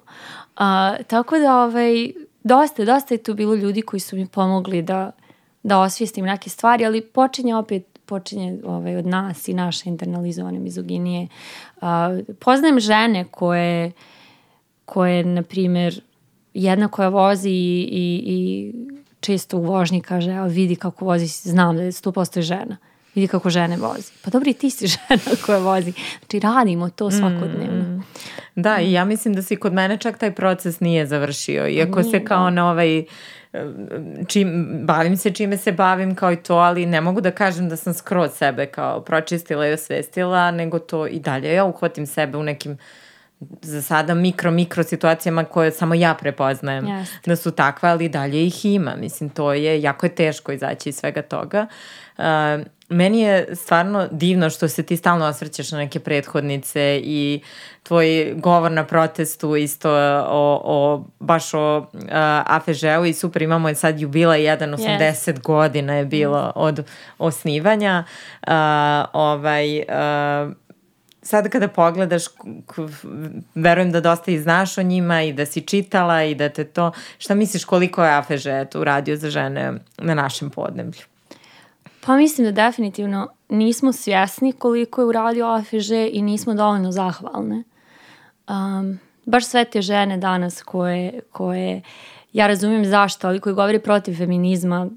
[SPEAKER 2] A, tako da, ovaj, dosta, dosta je tu bilo ljudi koji su mi pomogli da, da osvijestim neke stvari, ali počinje opet počinje ovaj, od nas i naše internalizovane mizoginije. Uh, poznajem žene koje, koje, na primjer, jedna koja vozi i, i, i često u vožnji kaže, evo vidi kako vozi, znam da je 100% žena. Vidi kako žene vozi. Pa dobro i ti si <laughs> žena koja vozi. Znači radimo to svakodnevno. Mm.
[SPEAKER 1] Da, i ja mislim da se kod mene čak taj proces nije završio. Iako nije, se kao da. na ovaj čim, bavim se čime se bavim kao i to, ali ne mogu da kažem da sam skroz sebe kao pročistila i osvestila, nego to i dalje. Ja uhvatim sebe u nekim za sada mikro, mikro situacijama koje samo ja prepoznajem Jeste. da su takve, ali dalje ih ima. Mislim, to je, jako je teško izaći iz svega toga. Uh, meni je stvarno divno što se ti stalno osvrćeš na neke prethodnice i tvoj govor na protestu isto o, o baš o uh, AFŽ-u i super imamo je sad jubila jedan 80 yes. godina je bilo od osnivanja uh, ovaj uh, sad kada pogledaš, verujem da dosta i znaš o njima i da si čitala i da te to, šta misliš koliko je AFŽ uradio za žene na našem podneblju?
[SPEAKER 2] Pa mislim da definitivno nismo svjesni koliko je uradio AFŽ i nismo dovoljno zahvalne. Um, baš sve te žene danas koje, koje ja razumijem zašto, ali koji govori protiv feminizma,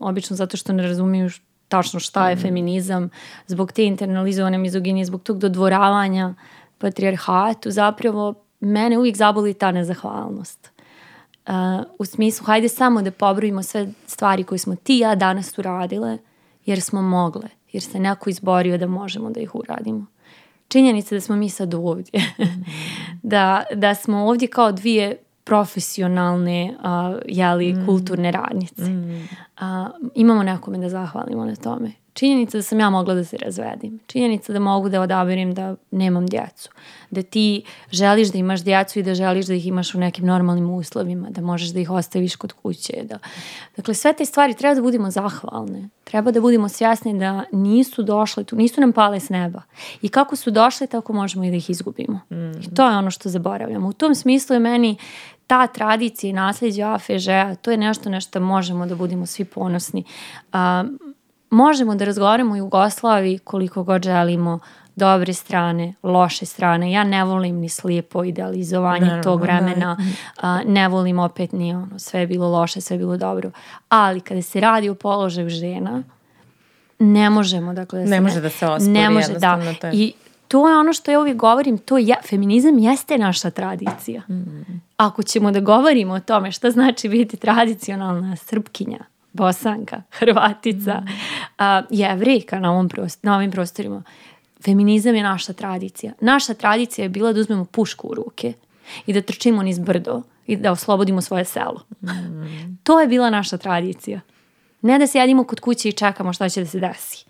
[SPEAKER 2] obično zato što ne razumiju tačno šta je mm. feminizam, zbog te internalizovane mizoginije, zbog tog dodvoravanja patrijarhatu, zapravo mene uvijek zaboli ta nezahvalnost. Uh, u smislu, hajde samo da pobrojimo sve stvari koje smo ti i ja danas uradile, jer smo mogle, jer se neko izborio da možemo da ih uradimo. Činjenica da smo mi sad ovdje, <laughs> da, da smo ovdje kao dvije profesionalne uh, jeli, mm. kulturne radnice. Mm. Uh, imamo nekome da zahvalimo na tome. Činjenica da sam ja mogla da se razvedim. Činjenica da mogu da odabirim da nemam djecu. Da ti želiš da imaš djecu i da želiš da ih imaš u nekim normalnim uslovima, da možeš da ih ostaviš kod kuće. Da... Dakle, sve te stvari treba da budemo zahvalne. Treba da budemo svjesni da nisu došle tu, nisu nam pale s neba. I kako su došle, tako možemo i da ih izgubimo. Mm. I to je ono što zaboravljamo. U tom smislu je meni ta tradicija i nasljeđe AFŽ-a, to je nešto na što možemo da budemo svi ponosni. Uh, možemo da razgovaramo u Jugoslaviji koliko god želimo dobre strane, loše strane. Ja ne volim ni slijepo idealizovanje Naravno, tog vremena. A, ne volim opet ni ono, sve je bilo loše, sve je bilo dobro. Ali kada se radi o položaju žena, ne možemo, dakle, da
[SPEAKER 1] se ne, može da se ospori, ne može, da. To je.
[SPEAKER 2] I to je ono što ja uvijek govorim, to je, feminizam jeste naša tradicija. Mm. Ako ćemo da govorimo o tome šta znači biti tradicionalna srpkinja, bosanka, hrvatica, mm. a, jevrika na, ovom prost, na ovim prostorima, feminizam je naša tradicija. Naša tradicija je bila da uzmemo pušku u ruke i da trčimo niz brdo i da oslobodimo svoje selo. Mm. To je bila naša tradicija. Ne da sjedimo kod kuće i čekamo šta će da se desi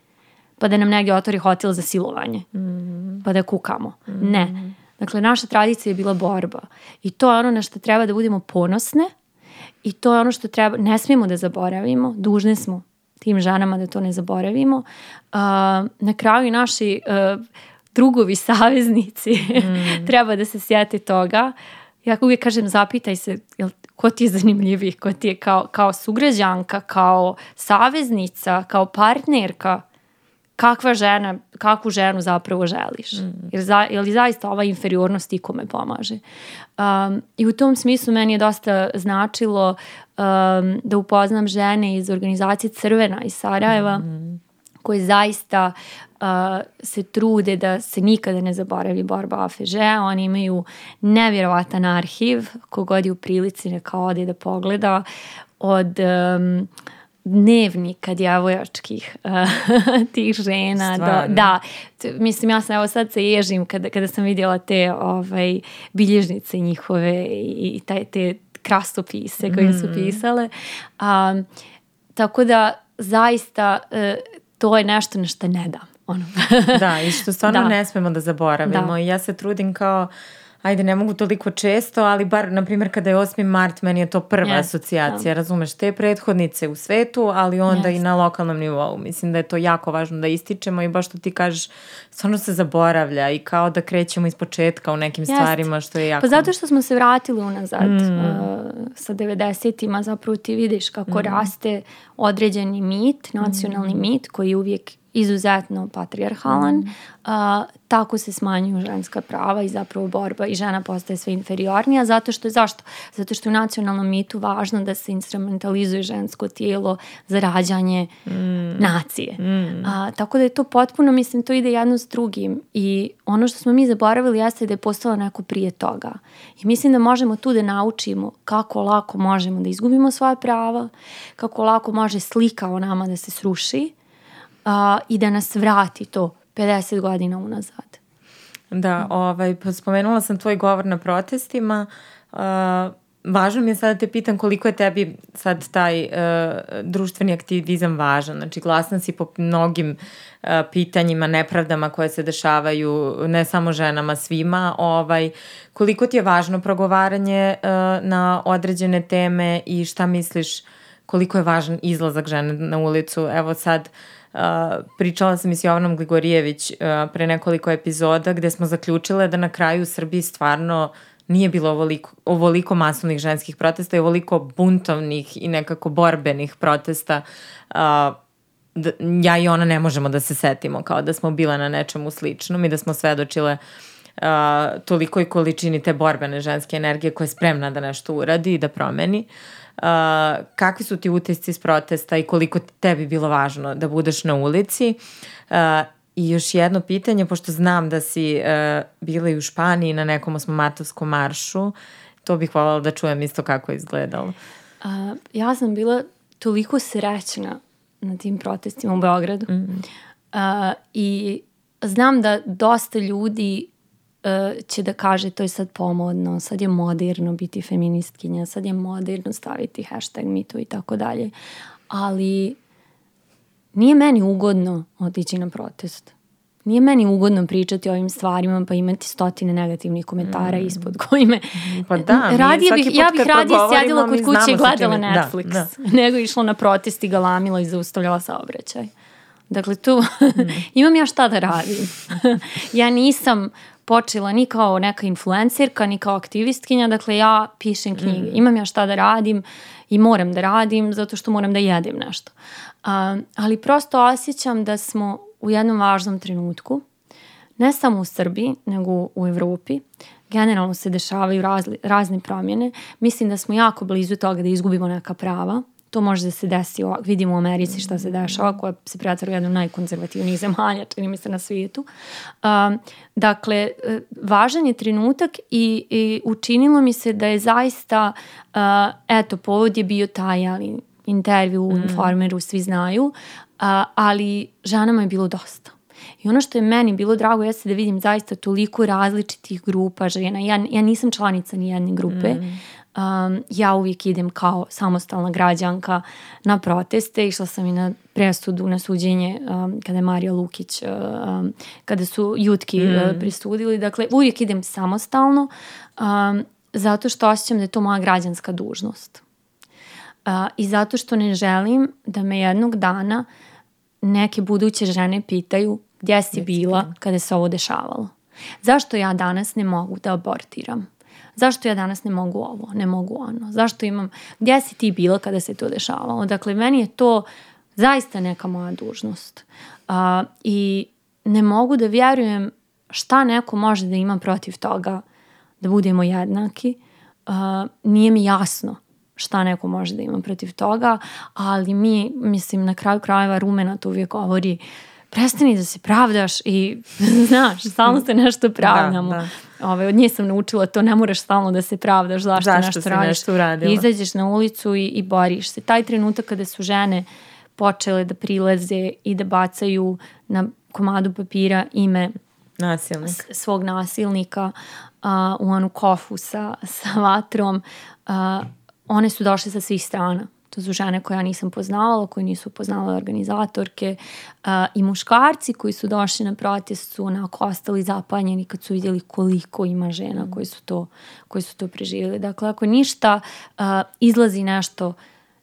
[SPEAKER 2] pa da nam negdje otvori hotel za silovanje, mm. pa da kukamo. Mm. Ne. Dakle, naša tradicija je bila borba. I to je ono na što treba da budemo ponosne i to je ono što treba, ne smijemo da zaboravimo, dužne smo tim ženama da to ne zaboravimo. Uh, na kraju i naši uh, drugovi saveznici mm. <laughs> treba da se sjete toga. Ja uvijek kažem, zapitaj se, jel, ko ti je zanimljiviji, ko ti je kao, kao sugrađanka, kao saveznica, kao partnerka, kakva žena, kakvu ženu zapravo želiš. Mm. Jer, za, jer zaista ova inferiornost ikome pomaže. Um, I u tom smislu meni je dosta značilo um, da upoznam žene iz organizacije Crvena iz Sarajeva, mm. koje zaista uh, se trude da se nikada ne zaboravi borba AFŽ. Oni imaju nevjerovatan arhiv, kogod je u prilici neka ode da pogleda od... Um, dnevnika djavojačkih uh, <laughs> tih žena. Do, da, mislim ja sam evo sad se ježim kada, kada sam vidjela te ovaj, bilježnice njihove i, i taj, te krastopise koje su mm. pisale. Um, tako da zaista uh, to je nešto na što ne dam. Ono.
[SPEAKER 1] da, i što stvarno <laughs> da. ne smemo da zaboravimo. Da. I ja se trudim kao ajde ne mogu toliko često, ali bar na primjer kada je 8. mart meni je to prva yes, asocijacija, da. razumeš, te prethodnice u svetu, ali onda yes. i na lokalnom nivou. Mislim da je to jako važno da ističemo i baš što ti kažeš, stvarno se zaboravlja i kao da krećemo iz početka u nekim yes. stvarima što je jako...
[SPEAKER 2] Pa zato što smo se vratili unazad mm. uh, sa 90-ima, zapravo ti vidiš kako mm. raste određeni mit, nacionalni mm. mit koji uvijek izuzetno patrijarhalan, mm. a, tako se smanjuju ženska prava i zapravo borba i žena postaje sve inferiornija zato što je zašto? Zato što je u nacionalnom mitu važno da se instrumentalizuje žensko tijelo za rađanje mm. nacije. Mm. A, tako da je to potpuno, mislim, to ide jedno s drugim i ono što smo mi zaboravili jeste da je postalo neko prije toga. I mislim da možemo tu da naučimo kako lako možemo da izgubimo svoje prava, kako lako može slika o nama da se sruši, a, i da nas vrati to 50 godina unazad.
[SPEAKER 1] Da, ovaj, pa spomenula sam tvoj govor na protestima. Uh, važno mi je sad da te pitam koliko je tebi sad taj uh, društveni aktivizam važan. Znači, glasna si po mnogim uh, pitanjima, nepravdama koje se dešavaju ne samo ženama, svima. Ovaj, koliko ti je važno progovaranje uh, na određene teme i šta misliš koliko je važan izlazak žene na ulicu? Evo sad, uh, pričala sam i s Jovanom Gligorijević uh, pre nekoliko epizoda gde smo zaključile da na kraju u Srbiji stvarno nije bilo ovoliko, ovoliko masovnih ženskih protesta i ovoliko buntovnih i nekako borbenih protesta uh, da ja i ona ne možemo da se setimo kao da smo bile na nečemu sličnom i da smo svedočile uh, tolikoj količini te borbene ženske energije koja je spremna da nešto uradi i da promeni. Uh, kakvi su ti utisci iz protesta i koliko tebi bilo važno da budeš na ulici? Uh, I još jedno pitanje, pošto znam da si uh, bila i u Španiji na nekom osmomatovskom maršu, to bih voljela da čujem isto kako je izgledalo.
[SPEAKER 2] Uh, ja sam bila toliko srećna na tim protestima u Beogradu. Mm -hmm. uh, I znam da dosta ljudi uh, će da kaže to je sad pomodno, sad je moderno biti feministkinja, sad je moderno staviti hashtag mitu i tako dalje. Ali nije meni ugodno otići na protest. Nije meni ugodno pričati o ovim stvarima pa imati stotine negativnih komentara mm. ispod koji me...
[SPEAKER 1] Pa da,
[SPEAKER 2] radije bih, ja bih radije sjedila kod kuće i gledala da, Netflix da, da. nego išla na protest i galamila i zaustavljala saobraćaj. Dakle, tu mm. <laughs> imam ja šta da radim. <laughs> ja nisam počela ni kao neka influencerka, ni kao aktivistkinja, dakle ja pišem knjige. Mm. Imam ja šta da radim i moram da radim zato što moram da jedem nešto. Uh, ali prosto osjećam da smo u jednom važnom trenutku, ne samo u Srbiji, nego u Evropi, generalno se dešavaju razli, razne promjene. Mislim da smo jako blizu toga da izgubimo neka prava. To može da se desi, vidimo u Americi šta se dešava, koja se pretvara u jednu najkonzervativnijih zemalja, čini mi se na svijetu. Um, dakle, e, važan je trenutak i, i učinilo mi se da je zaista, uh, eto, povod je bio taj, ali intervju u mm. Informeru svi znaju, a, ali ženama je bilo dosta. I ono što je meni bilo drago jeste da vidim zaista toliko različitih grupa žena. Ja, ja nisam članica ni jedne grupe. Mm. Um, ja uvijek idem kao samostalna građanka na proteste. Išla sam i na presudu, na suđenje um, kada je Marija Lukić, um, kada su jutki mm. uh, prisudili. Dakle, uvijek idem samostalno um, zato što osjećam da je to moja građanska dužnost. Uh, I zato što ne želim da me jednog dana neke buduće žene pitaju gdje si bila kada se ovo dešavalo. Zašto ja danas ne mogu da abortiram? Zašto ja danas ne mogu ovo, ne mogu ono? Zašto imam, gdje si ti bila kada se to dešavalo? Dakle, meni je to zaista neka moja dužnost. Uh, I ne mogu da vjerujem šta neko može da ima protiv toga da budemo jednaki. Uh, nije mi jasno šta neko može da ima protiv toga, ali mi, mislim, na kraju krajeva rumena to uvijek govori prestani da se pravdaš i <laughs> znaš, stalno se nešto pravdamo. Da, da. Ove, od nje sam naučila to, ne moraš stalno da se pravdaš zašto, zašto nešto radiš. Nešto uradila. Izađeš na ulicu i, i boriš se. Taj trenutak kada su žene počele da prilaze i da bacaju na komadu papira ime
[SPEAKER 1] Nasilnik.
[SPEAKER 2] svog nasilnika uh, u onu kofu sa, sa vatrom. Uh, one su došle sa svih strana. To su žene koje ja nisam poznavala, koje nisu poznale organizatorke uh, i muškarci koji su došli na protest su onako ostali zapanjeni kad su vidjeli koliko ima žena koji su to, koji su to preživjeli. Dakle, ako ništa uh, izlazi nešto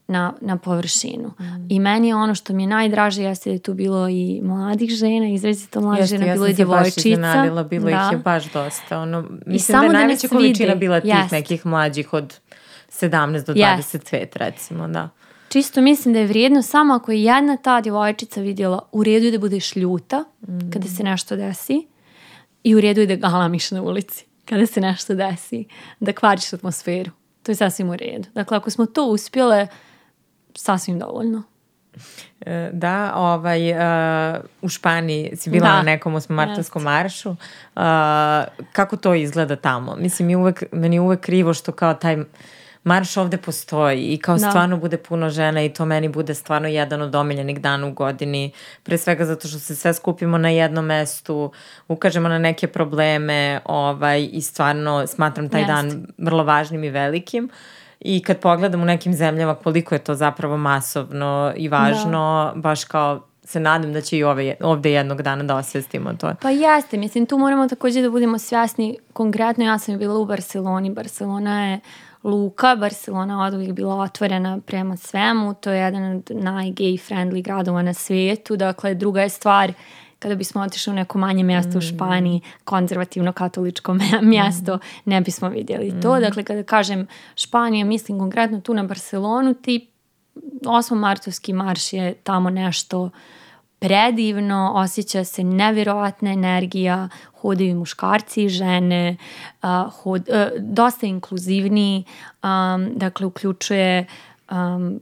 [SPEAKER 2] na, na površinu. Mm. I meni je ono što mi je najdraže jeste da je tu bilo i mladih žena, izrazito mladih žena, bilo je djevojčica.
[SPEAKER 1] Ja sam se baš bilo da. ih je baš dosta. Ono, mislim I samo da je da najveća količina bila tih jest. nekih mlađih od 17 do 25 yes. recimo, da.
[SPEAKER 2] Čisto mislim da je vrijedno samo ako je jedna ta djevojčica vidjela u redu je da budeš ljuta mm. kada se nešto desi i u redu je da galamiš na ulici kada se nešto desi, da kvariš atmosferu. To je sasvim u redu. Dakle, ako smo to uspjele, sasvim dovoljno.
[SPEAKER 1] E, da, ovaj, uh, u Španiji si bila da. na nekom osmomartanskom maršu. Uh, kako to izgleda tamo? Mislim, mi uvek, meni je uvek krivo što kao taj marš ovde postoji i kao da. stvarno bude puno žena i to meni bude stvarno jedan od omiljenih dana u godini, pre svega zato što se sve skupimo na jednom mestu, ukažemo na neke probleme ovaj, i stvarno smatram taj Jest. dan vrlo važnim i velikim. I kad pogledam u nekim zemljama koliko je to zapravo masovno i važno, da. baš kao se nadam da će i ove, ovde jednog dana da osvestimo to.
[SPEAKER 2] Pa jeste, mislim, tu moramo takođe da budemo svjasni. Konkretno ja sam bila u Barceloni. Barcelona je luka. Barcelona od uvijek bila otvorena prema svemu. To je jedan od najgay friendly gradova na svijetu. Dakle, druga je stvar kada bismo otišli u neko manje mjesto mm. u Španiji, konzervativno katoličko mjesto, mm. ne bismo vidjeli to. Mm. Dakle, kada kažem Španija, mislim konkretno tu na Barcelonu, ti 8. martovski marš je tamo nešto predivno, osjeća se nevjerovatna energija, hodaju muškarci i žene, uh, hod, uh, dosta inkluzivniji, um, dakle uključuje um,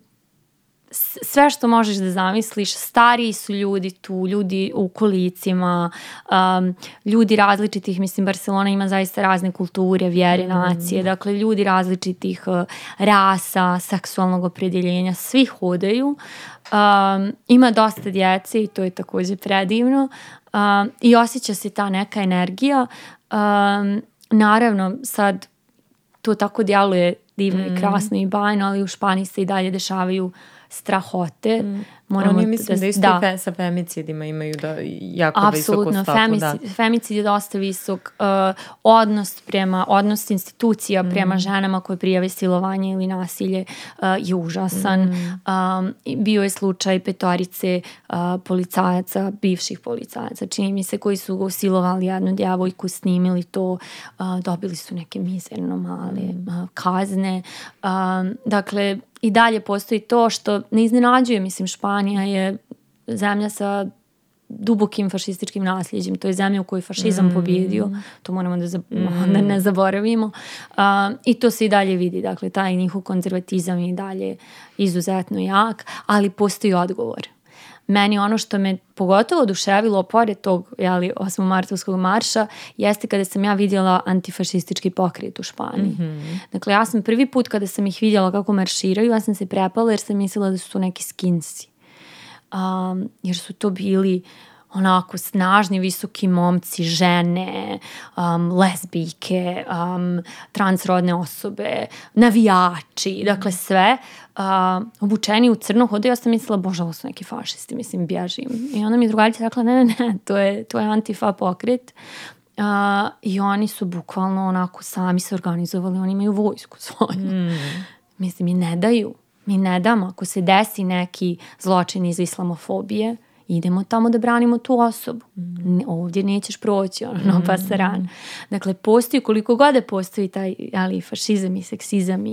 [SPEAKER 2] sve što možeš da zamisliš, stariji su ljudi tu, ljudi u kolicima, um, ljudi različitih, mislim Barcelona ima zaista razne kulture, vjere, mm. nacije, dakle ljudi različitih uh, rasa, seksualnog opredjeljenja, svi hodaju. Um, ima dosta djece i to je takođe predivno um, i osjeća se ta neka energija. Um, naravno, sad to tako djeluje divno mm. i krasno i bajno, ali u Španiji se i dalje dešavaju strahote. Mm.
[SPEAKER 1] Moramo Oni mislim da, da isto da. Fe, sa femicidima imaju da jako Apsolutno, visoku stopu.
[SPEAKER 2] Femicid, da. femicid je dosta visok. Uh, odnos prema, odnos institucija mm. prema ženama koje prijave silovanje ili nasilje uh, je užasan. Mm. Um, bio je slučaj petorice uh, policajaca, bivših policajaca, čini mi se, koji su silovali jednu djevojku, snimili to, uh, dobili su neke mizerno male mm. uh, kazne. Um, dakle, i dalje postoji to što ne iznenađuje, mislim, Španija je zemlja sa dubokim fašističkim nasljeđem. To je zemlja u kojoj fašizam mm. pobjedio. To moramo da, mm. <laughs> da ne zaboravimo. Uh, I to se i dalje vidi. Dakle, taj njihov konzervatizam je i dalje izuzetno jak, ali postoji odgovor meni ono što me pogotovo oduševilo pored tog jeli, 8. martovskog marša jeste kada sam ja vidjela antifašistički pokret u Španiji. Mm -hmm. Dakle, ja sam prvi put kada sam ih vidjela kako marširaju, ja sam se prepala jer sam mislila da su to neki skinsi. Um, jer su to bili onako snažni, visoki momci, žene, um, lesbijke, um, transrodne osobe, navijači, dakle sve, uh, obučeni u crno hode. Ja sam mislila, bože, ovo su neki fašisti, mislim, bježim. I onda mi drugarica rekla, ne, ne, ne, to je, to je antifa pokret. Uh, I oni su bukvalno onako sami se organizovali, oni imaju vojsku svoju. Mm. Mislim, mi ne daju. Mi ne damo. Ako se desi neki zločin iz islamofobije, idemo tamo da branimo tu osobu. Mm. Ovdje nećeš proći, ono, no pasaran. Dakle, postoji koliko god da postoji taj ali, fašizam i seksizam i,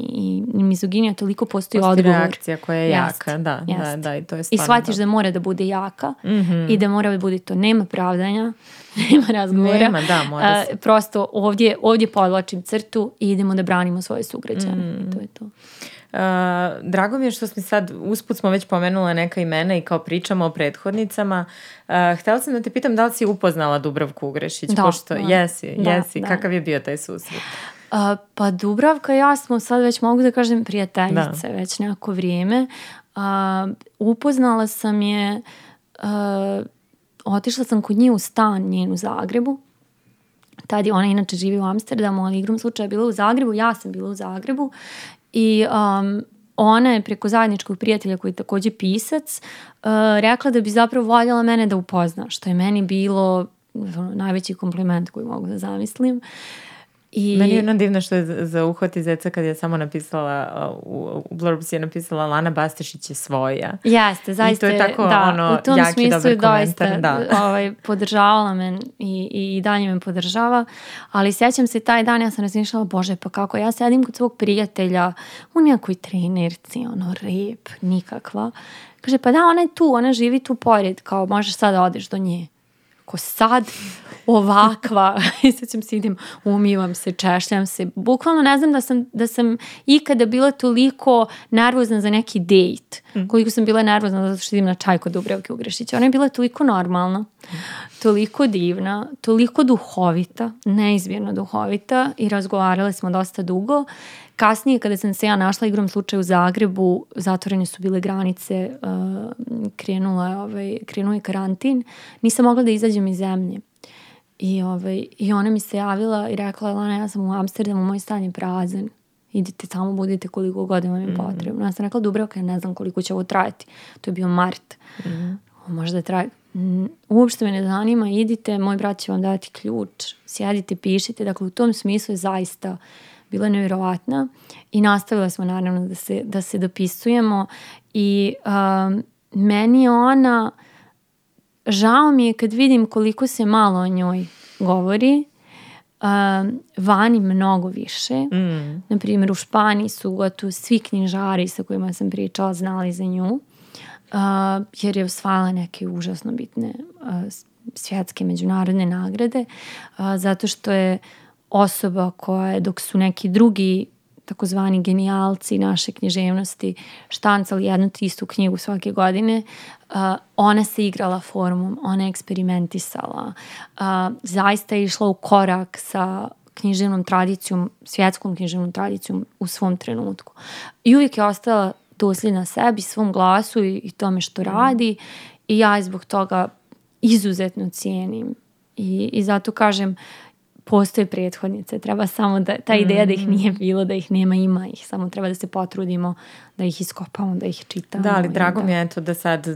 [SPEAKER 2] i mizoginija, toliko postoji, postoji odgovor.
[SPEAKER 1] reakcija koja je jaka, jest, da, jest. da, da, i to je
[SPEAKER 2] I shvatiš da. da mora da bude jaka mm -hmm. i da mora da bude to. Nema pravdanja, <laughs> nema razgovora.
[SPEAKER 1] Nema, da, mora
[SPEAKER 2] se. Uh, prosto ovdje, ovdje podlačim crtu i idemo da branimo svoje sugrađane. Mm. To je to.
[SPEAKER 1] Uh, drago mi je što smo sad, usput smo već pomenula neka imena i kao pričamo o prethodnicama. Uh, htela sam da te pitam da li si upoznala Dubravku Ugrešić, da, pošto da. jesi, da, jesi. Da. Kakav je bio taj susret?
[SPEAKER 2] Uh, pa Dubravka i ja smo sad već mogu da kažem prijateljice da. već neko vrijeme. Uh, upoznala sam je, uh, otišla sam kod nje u stan njen u Zagrebu. Tad je ona inače živi u Amsterdamu, ali igrom slučaja bila u Zagrebu, ja sam bila u Zagrebu I um, ona je preko zajedničkog prijatelja koji je takođe pisac uh, rekla da bi zapravo voljela mene da upozna, što je meni bilo najveći kompliment koji mogu da zamislim. Uh,
[SPEAKER 1] I... Meni je jedno divno što je za uhvati zeca kad je samo napisala, u, u blurbs je napisala Lana Bastešić je svoja.
[SPEAKER 2] Jeste, zaista
[SPEAKER 1] I to je tako da, ono, u tom jaki smislu dobar doista, Da. <laughs>
[SPEAKER 2] Ovaj, podržavala me i, i dalje me podržava, ali sjećam se taj dan ja sam razmišljala, bože pa kako ja sedim kod svog prijatelja u nekoj trenerci, ono rep, nikakva. Kaže pa da ona je tu, ona živi tu pored, kao možeš sad da odeš do nje ako sad ovakva, i sad ćem se idem, umivam se, češljam se, bukvalno ne znam da sam, da sam ikada bila toliko nervozna za neki dejt, mm. koliko sam bila nervozna zato što idem na čaj kod Dubravke Ugrešića. Ona je bila toliko normalna, toliko divna, toliko duhovita, neizmjerno duhovita i razgovarale smo dosta dugo Kasnije kada sam se ja našla igrom slučaju u Zagrebu, zatvorene su bile granice, uh, krenula je, ovaj, krenuo je karantin, nisam mogla da izađem iz zemlje. I, ovaj, I ona mi se javila i rekla, Lana, ja sam u Amsterdamu, moj stan je prazan. Idite tamo, budite koliko god vam je mm. potrebno. Ja sam rekla, Dubravka, ne znam koliko će ovo trajati. To je bio mart. Mm. Možda traje uopšte me ne zanima, idite, moj brat će vam dati ključ, sjedite, pišite, dakle u tom smislu je zaista bila nevjerovatna i nastavila smo naravno da se, da se dopisujemo i um, meni ona žao mi je kad vidim koliko se malo o njoj govori um, vani mnogo više. Mm. Naprimjer, u Španiji su gotovo svi knjižari sa kojima sam pričala znali za nju, uh, jer je osvala neke užasno bitne uh, svjetske međunarodne nagrade, uh, zato što je osoba koja je, dok su neki drugi takozvani genijalci naše književnosti štancali jednu te istu knjigu svake godine, uh, ona se igrala formom, ona je eksperimentisala, uh, zaista je išla u korak sa književnom tradicijom, svjetskom književnom tradicijom u svom trenutku. I uvijek je ostala dosljedna sebi, svom glasu i, i tome što radi. I ja zbog toga izuzetno cijenim. I, i zato kažem postoje prethodnice, treba samo da, ta ideja da ih mm. nije bilo, da ih nema, ima ih, samo treba da se potrudimo da ih iskopamo, da ih čitamo.
[SPEAKER 1] Da, ali drago da... mi je to da sad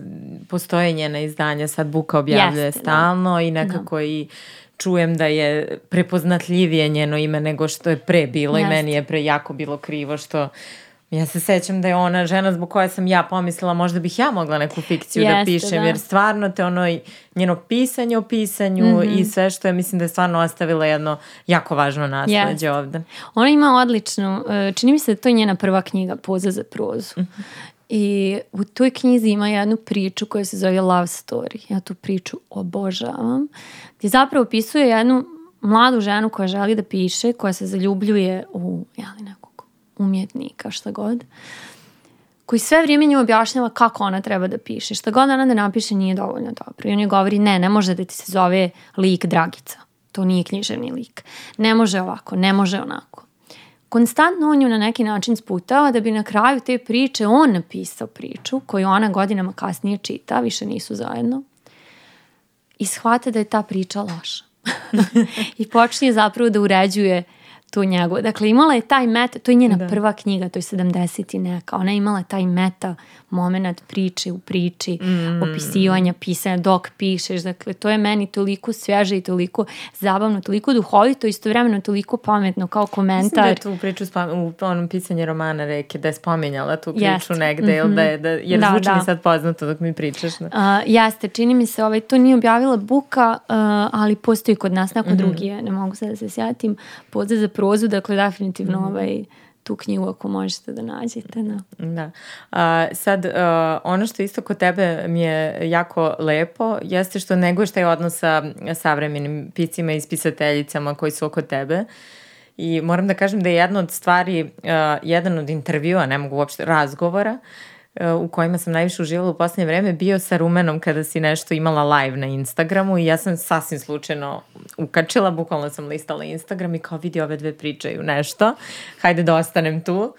[SPEAKER 1] postoje njena izdanja, sad Buka objavljuje Jeste, da. stalno da. i nekako da. i čujem da je prepoznatljivije njeno ime nego što je pre bilo Jeste. i meni je pre jako bilo krivo što Ja se sećam da je ona žena zbog koje sam ja pomislila možda bih ja mogla neku fikciju da Jeste, da pišem, da. jer stvarno te ono njeno pisanje o pisanju mm -hmm. i sve što je, mislim da je stvarno ostavila jedno jako važno nasledđe yes. ovde.
[SPEAKER 2] Ona ima odličnu, e, čini mi se da to je njena prva knjiga, Poza za prozu. Mm -hmm. I u toj knjizi ima jednu priču koja se zove Love Story. Ja tu priču obožavam. Gdje zapravo opisuje jednu mladu ženu koja želi da piše, koja se zaljubljuje u jeli, neku umjetnika, šta god, koji sve vrijeme nju objašnjava kako ona treba da piše. Šta god ona da napiše nije dovoljno dobro. I on je govori, ne, ne može da ti se zove lik Dragica. To nije književni lik. Ne može ovako, ne može onako. Konstantno on ju na neki način sputava da bi na kraju te priče on napisao priču koju ona godinama kasnije čita, više nisu zajedno, i shvate da je ta priča loša. <laughs> I počne zapravo da uređuje tu njegu. Dakle, imala je taj meta, to je njena da. prva knjiga, to je 70 i neka. Ona je imala taj meta moment priče u priči, mm. opisivanja, pisanja, dok pišeš. Dakle, to je meni toliko sveže i toliko zabavno, toliko duhovito, istovremeno toliko pametno kao komentar.
[SPEAKER 1] Mislim da je tu priču u onom pisanju romana reke, da je spominjala tu priču Jest. negde, mm -hmm. da je, da, jer da, zvuči da. mi sad poznato dok mi pričaš. Da.
[SPEAKER 2] Uh, jeste, čini mi se, ovaj, to nije objavila Buka, uh, ali postoji kod nas, neko mm -hmm. drugi ne mogu sad da se sjatim, pozdrav za prozu, dakle definitivno mm -hmm. ovaj, tu knjigu ako možete da nađete. Da.
[SPEAKER 1] da. A, sad, a, ono što isto kod tebe mi je jako lepo jeste što neguješ taj odnos sa savremenim piscima i spisateljicama koji su oko tebe. I moram da kažem da je jedna od stvari, a, jedan od intervjua, ne mogu uopšte, razgovora, u kojima sam najviše uživala u poslednje vreme bio sa Rumenom kada si nešto imala live na Instagramu i ja sam sasvim slučajno ukačila, bukvalno sam listala Instagram i kao vidi ove dve pričaju nešto, hajde da ostanem tu.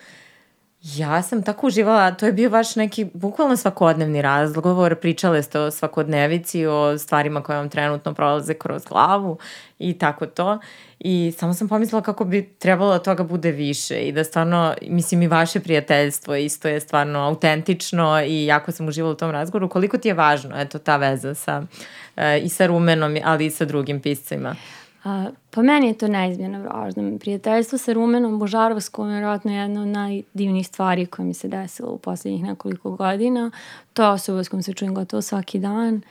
[SPEAKER 1] Ja sam tako uživala, to je bio baš neki bukvalno svakodnevni razgovor, pričale ste o svakodnevici, o stvarima koje vam trenutno prolaze kroz glavu i tako to. I samo sam pomislila kako bi trebalo da toga bude više i da stvarno, mislim i vaše prijateljstvo isto je stvarno autentično i jako sam uživala u tom razgovoru. Koliko ti je važno, eto, ta veza sa, e, i sa Rumenom, ali i sa drugim piscima?
[SPEAKER 2] A, pa meni je to neizmjerno važno. Prijateljstvo sa Rumenom Božarovskom je vjerojatno jedna od najdivnijih stvari koje mi se desilo u poslednjih nekoliko godina. To je osoba s kojom se čujem gotovo svaki dan.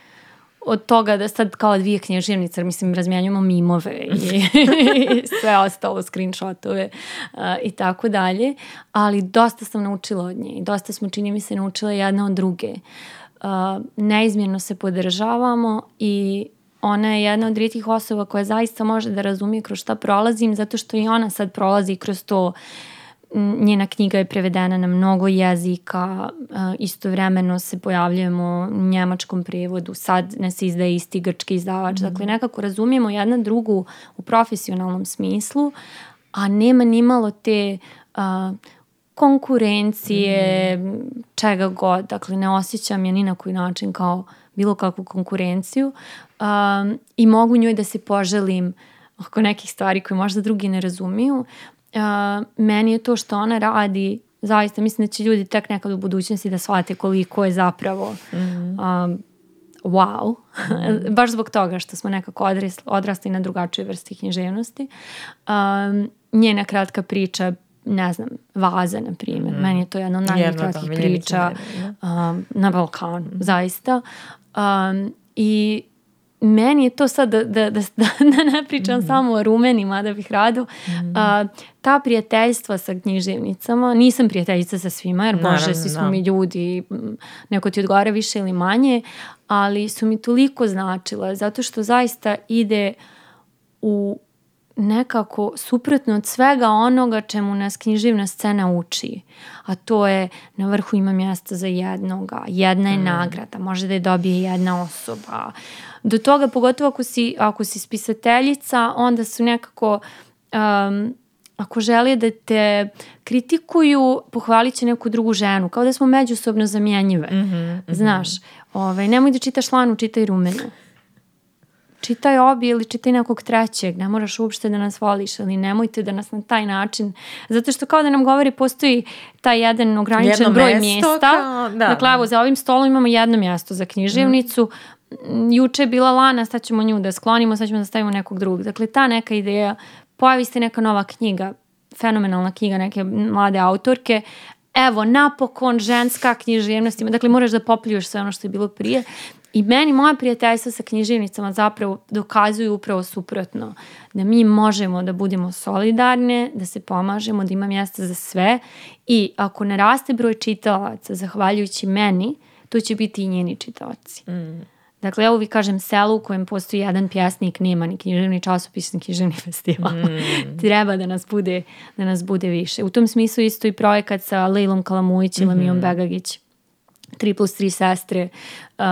[SPEAKER 2] Od toga da sad kao dvije knježevnice, mislim, razmijenjamo mimove i, i <laughs> sve ostalo, screenshotove uh, i tako dalje. Ali dosta sam naučila od nje i dosta smo, čini mi se, naučila jedna od druge. Uh, neizmjerno se podržavamo i ona je jedna od rijetkih osoba koja zaista može da razumije kroz šta prolazim, zato što i ona sad prolazi kroz to njena knjiga je prevedena na mnogo jezika, istovremeno se pojavljujemo u njemačkom prevodu, sad nas izdaje isti grčki izdavač, mm. dakle nekako razumijemo jedna drugu u profesionalnom smislu, a nema ni malo te uh, konkurencije, mm. čega god, dakle ne osjećam je ni na koji način kao bilo kakvu konkurenciju um, i mogu njoj da se poželim oko nekih stvari koje možda drugi ne razumiju. Uh, meni je to što ona radi zaista mislim da će ljudi tek nekad u budućnosti da shvate koliko je zapravo mm -hmm. um, wow. Mm. <laughs> Baš zbog toga što smo nekako odrasli, odrasli na drugačije vrsti književnosti. Um, njena kratka priča ne znam, vaza, na primjer. Mm. Meni je to jedna od da, priča um, na Balkanu, mm. zaista. Um, I meni je to sad da, da, da, da <laughs> ne pričam mm. samo o rumenima da bih rado. Mm. A, ta prijateljstva sa književnicama, nisam prijateljica sa svima jer Naravno, bože, svi smo da. mi ljudi, neko ti odgovara više ili manje, ali su mi toliko značile zato što zaista ide u nekako suprotno od svega onoga čemu nas književna scena uči. A to je na vrhu ima mjesta za jednoga, jedna je mm. nagrada, može da je dobije jedna osoba. Do toga, pogotovo ako si, ako si spisateljica, onda su nekako... Um, ako žele da te kritikuju, pohvalit će neku drugu ženu, kao da smo međusobno zamjenjive. Mm -hmm, mm -hmm. Znaš, ovaj, nemoj da čitaš lanu, čitaj rumenu čitaj obi ili čitaj nekog trećeg, ne moraš uopšte da nas voliš, ali nemojte da nas na taj način, zato što kao da nam govori postoji taj jedan ograničen jedno broj mesto, mjesta. Kao, da. Dakle, evo, za ovim stolom imamo jedno mjesto za književnicu, mm. juče je bila Lana, sad ćemo nju da sklonimo, sad ćemo da stavimo nekog drugog. Dakle, ta neka ideja, pojavi se neka nova knjiga, fenomenalna knjiga neke mlade autorke, evo, napokon ženska književnost ima, dakle moraš da popljuješ sve ono što je bilo prije I meni moja prijateljstva sa književnicama zapravo dokazuju upravo suprotno. Da mi možemo da budemo solidarne, da se pomažemo, da ima mjesta za sve i ako ne raste broj čitalaca zahvaljujući meni, to će biti i njeni čitaoci. Mm. Dakle, evo vi kažem selu u kojem postoji jedan pjesnik, nema ni književni časopis, ni književni festival. Mm. <laughs> Treba da nas, bude, da nas bude više. U tom smislu isto i projekat sa Lejlom Kalamujić i mm -hmm. Lamijom Begagić 3 plus 3 sestre uh,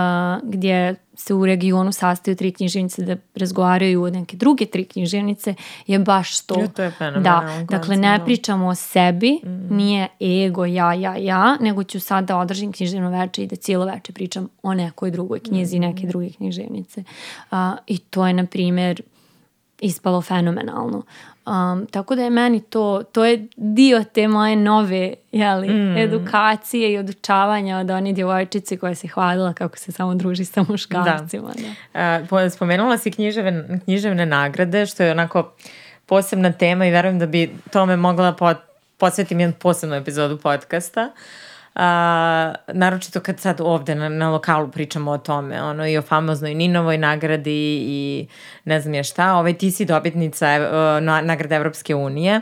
[SPEAKER 2] gdje se u regionu sastaju tri književnice da razgovaraju o neke druge tri književnice je baš to.
[SPEAKER 1] Ja, to je
[SPEAKER 2] da, dakle ne da. pričamo o sebi, mm. nije ego ja, ja, ja, nego ću sad da održim književno veče i da cijelo veče pričam o nekoj drugoj knjizi, mm. neke druge književnice. Uh, I to je, na primjer, ispalo fenomenalno. Um, tako da je meni to, to je dio te moje nove jeli, mm. edukacije i odučavanja od one djevojčice koja se hvalila kako se samo druži sa muškarcima.
[SPEAKER 1] Da. Da. Uh, spomenula si književne, književne nagrade, što je onako posebna tema i verujem da bi tome mogla pot, posvetim jednu posebnu epizodu podcasta. Uh, A, naročito kad sad ovde na, na lokalu pričamo o tome, ono i o famoznoj Ninovoj nagradi i ne znam je šta, ovaj ti si dobitnica uh, na, nagrade Evropske unije.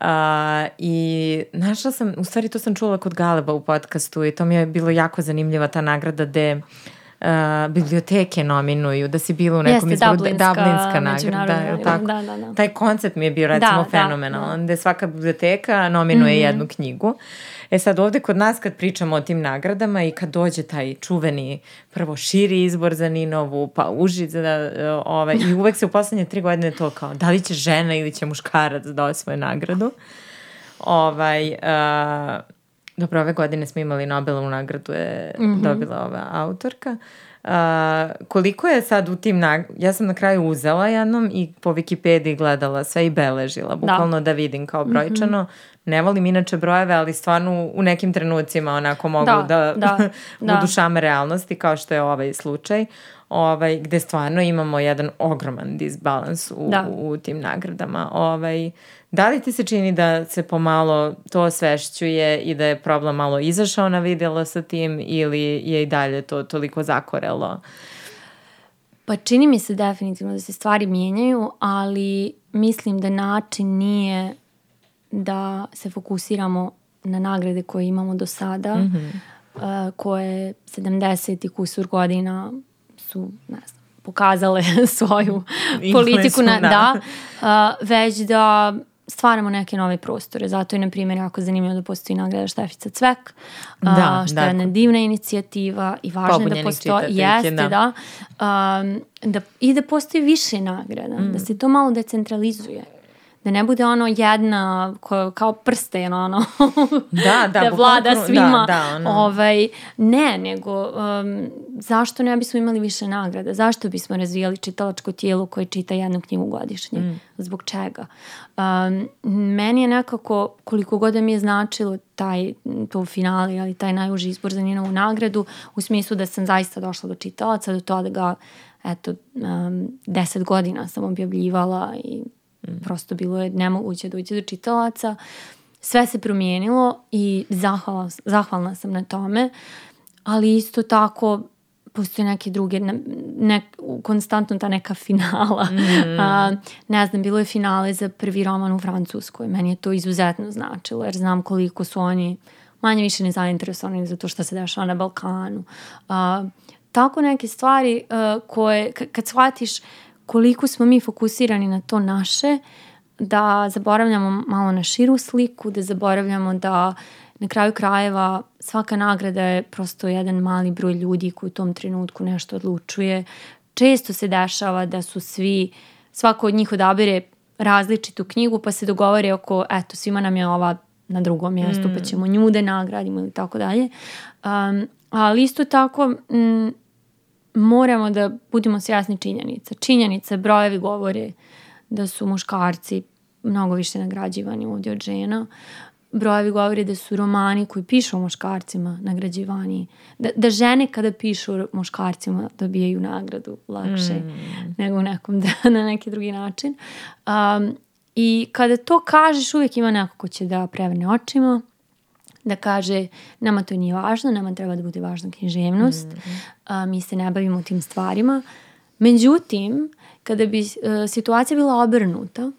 [SPEAKER 1] Uh, I našla sam, u stvari to sam čula kod Galeba u podcastu i to mi je bilo jako zanimljiva ta nagrada gde uh, biblioteke nominuju, da si bilo u nekom
[SPEAKER 2] Jeste, izboru, Dublinska,
[SPEAKER 1] Dublinska nagrada, da, tako? Da, da, da. Taj koncept mi je bio recimo da, fenomenalan, da, da. gde svaka biblioteka nominuje mm -hmm. jednu knjigu. Uh, E sad ovde kod nas kad pričamo o tim nagradama i kad dođe taj čuveni prvo širi izbor za Ninovu, pa uži za ovaj, i uvek se u poslednje tri godine to kao da li će žena ili će muškarac da osvoje nagradu. Ovaj, uh, dobro, ove godine smo imali Nobelovu nagradu, je mm -hmm. dobila ova autorka. Uh, koliko je sad u tim nag... ja sam na kraju uzela jednom i po Wikipediji gledala sve i beležila, da. bukvalno da, da vidim kao brojčano. Mm -hmm ne volim inače brojeve, ali stvarno u nekim trenucima onako mogu da, da, da, <laughs> da. budu šame realnosti kao što je ovaj slučaj ovaj, gde stvarno imamo jedan ogroman disbalans u, da. u, u tim nagradama. Ovaj, da li ti se čini da se pomalo to osvešćuje i da je problem malo izašao na vidjelo sa tim ili je i dalje to toliko zakorelo?
[SPEAKER 2] Pa čini mi se definitivno da se stvari mijenjaju, ali mislim da način nije da se fokusiramo na nagrade koje imamo do sada, mm -hmm. uh, koje 70 i kusur godina su, ne znam, pokazale <laughs> svoju politiku na, da, da uh, već da stvaramo neke nove prostore. Zato je, na primjer, jako zanimljivo da postoji nagrada Štefica Cvek, da, uh, što da. je jedna divna inicijativa i važno da postoji, jeste, da, da, um, da, i da postoji više nagrada, mm. da se to malo decentralizuje da ne bude ono jedna ko, kao prsten ono. <laughs> Da, da, da vlada da, svima. da, da, ono. ovaj, ne, nego um, zašto ne bismo imali više nagrada? Zašto bismo razvijali čitalačko tijelo koje čita jednu knjigu godišnje? Mm. zbog čega? Um, meni je nekako koliko god da mi je značilo taj, to finale ali taj najuži izbor za Ninovu nagradu u smislu da sam zaista došla do čitalaca do toga da ga eto um, deset godina sam objavljivala i Mm. Prosto bilo je nemoguće da uđe do čitalaca. Sve se promijenilo i zahvalna, zahvalna sam na tome, ali isto tako postoje neke druge, ne, ne, konstantno ta neka finala. Mm. A, ne znam, bilo je finale za prvi roman u Francuskoj. Meni je to izuzetno značilo, jer znam koliko su oni manje više nezainteresovani za to što se dešava na Balkanu. A, tako neke stvari a, koje, kad shvatiš koliko smo mi fokusirani na to naše, da zaboravljamo malo na širu sliku, da zaboravljamo da na kraju krajeva svaka nagrada je prosto jedan mali broj ljudi koji u tom trenutku nešto odlučuje. Često se dešava da su svi, svako od njih odabire različitu knjigu pa se dogovore oko, eto, svima nam je ova na drugom mjestu pa mm. pa ćemo nju da nagradimo ili tako dalje. Um, ali isto tako m, moramo da budemo svjasni činjenica. Činjenice, brojevi govore da su muškarci mnogo više nagrađivani ovdje od žena brojevi govori da su romani koji pišu o muškarcima nagrađivani. Da, da žene kada pišu o muškarcima dobijaju nagradu lakše mm. nego nekom da, na neki drugi način. Um, I kada to kažeš uvijek ima neko ko će da prevrne očima, da kaže nama to nije važno, nama treba da bude važna književnost, mm. a, mi se ne bavimo tim stvarima. Međutim, kada bi uh, situacija bila obrnuta,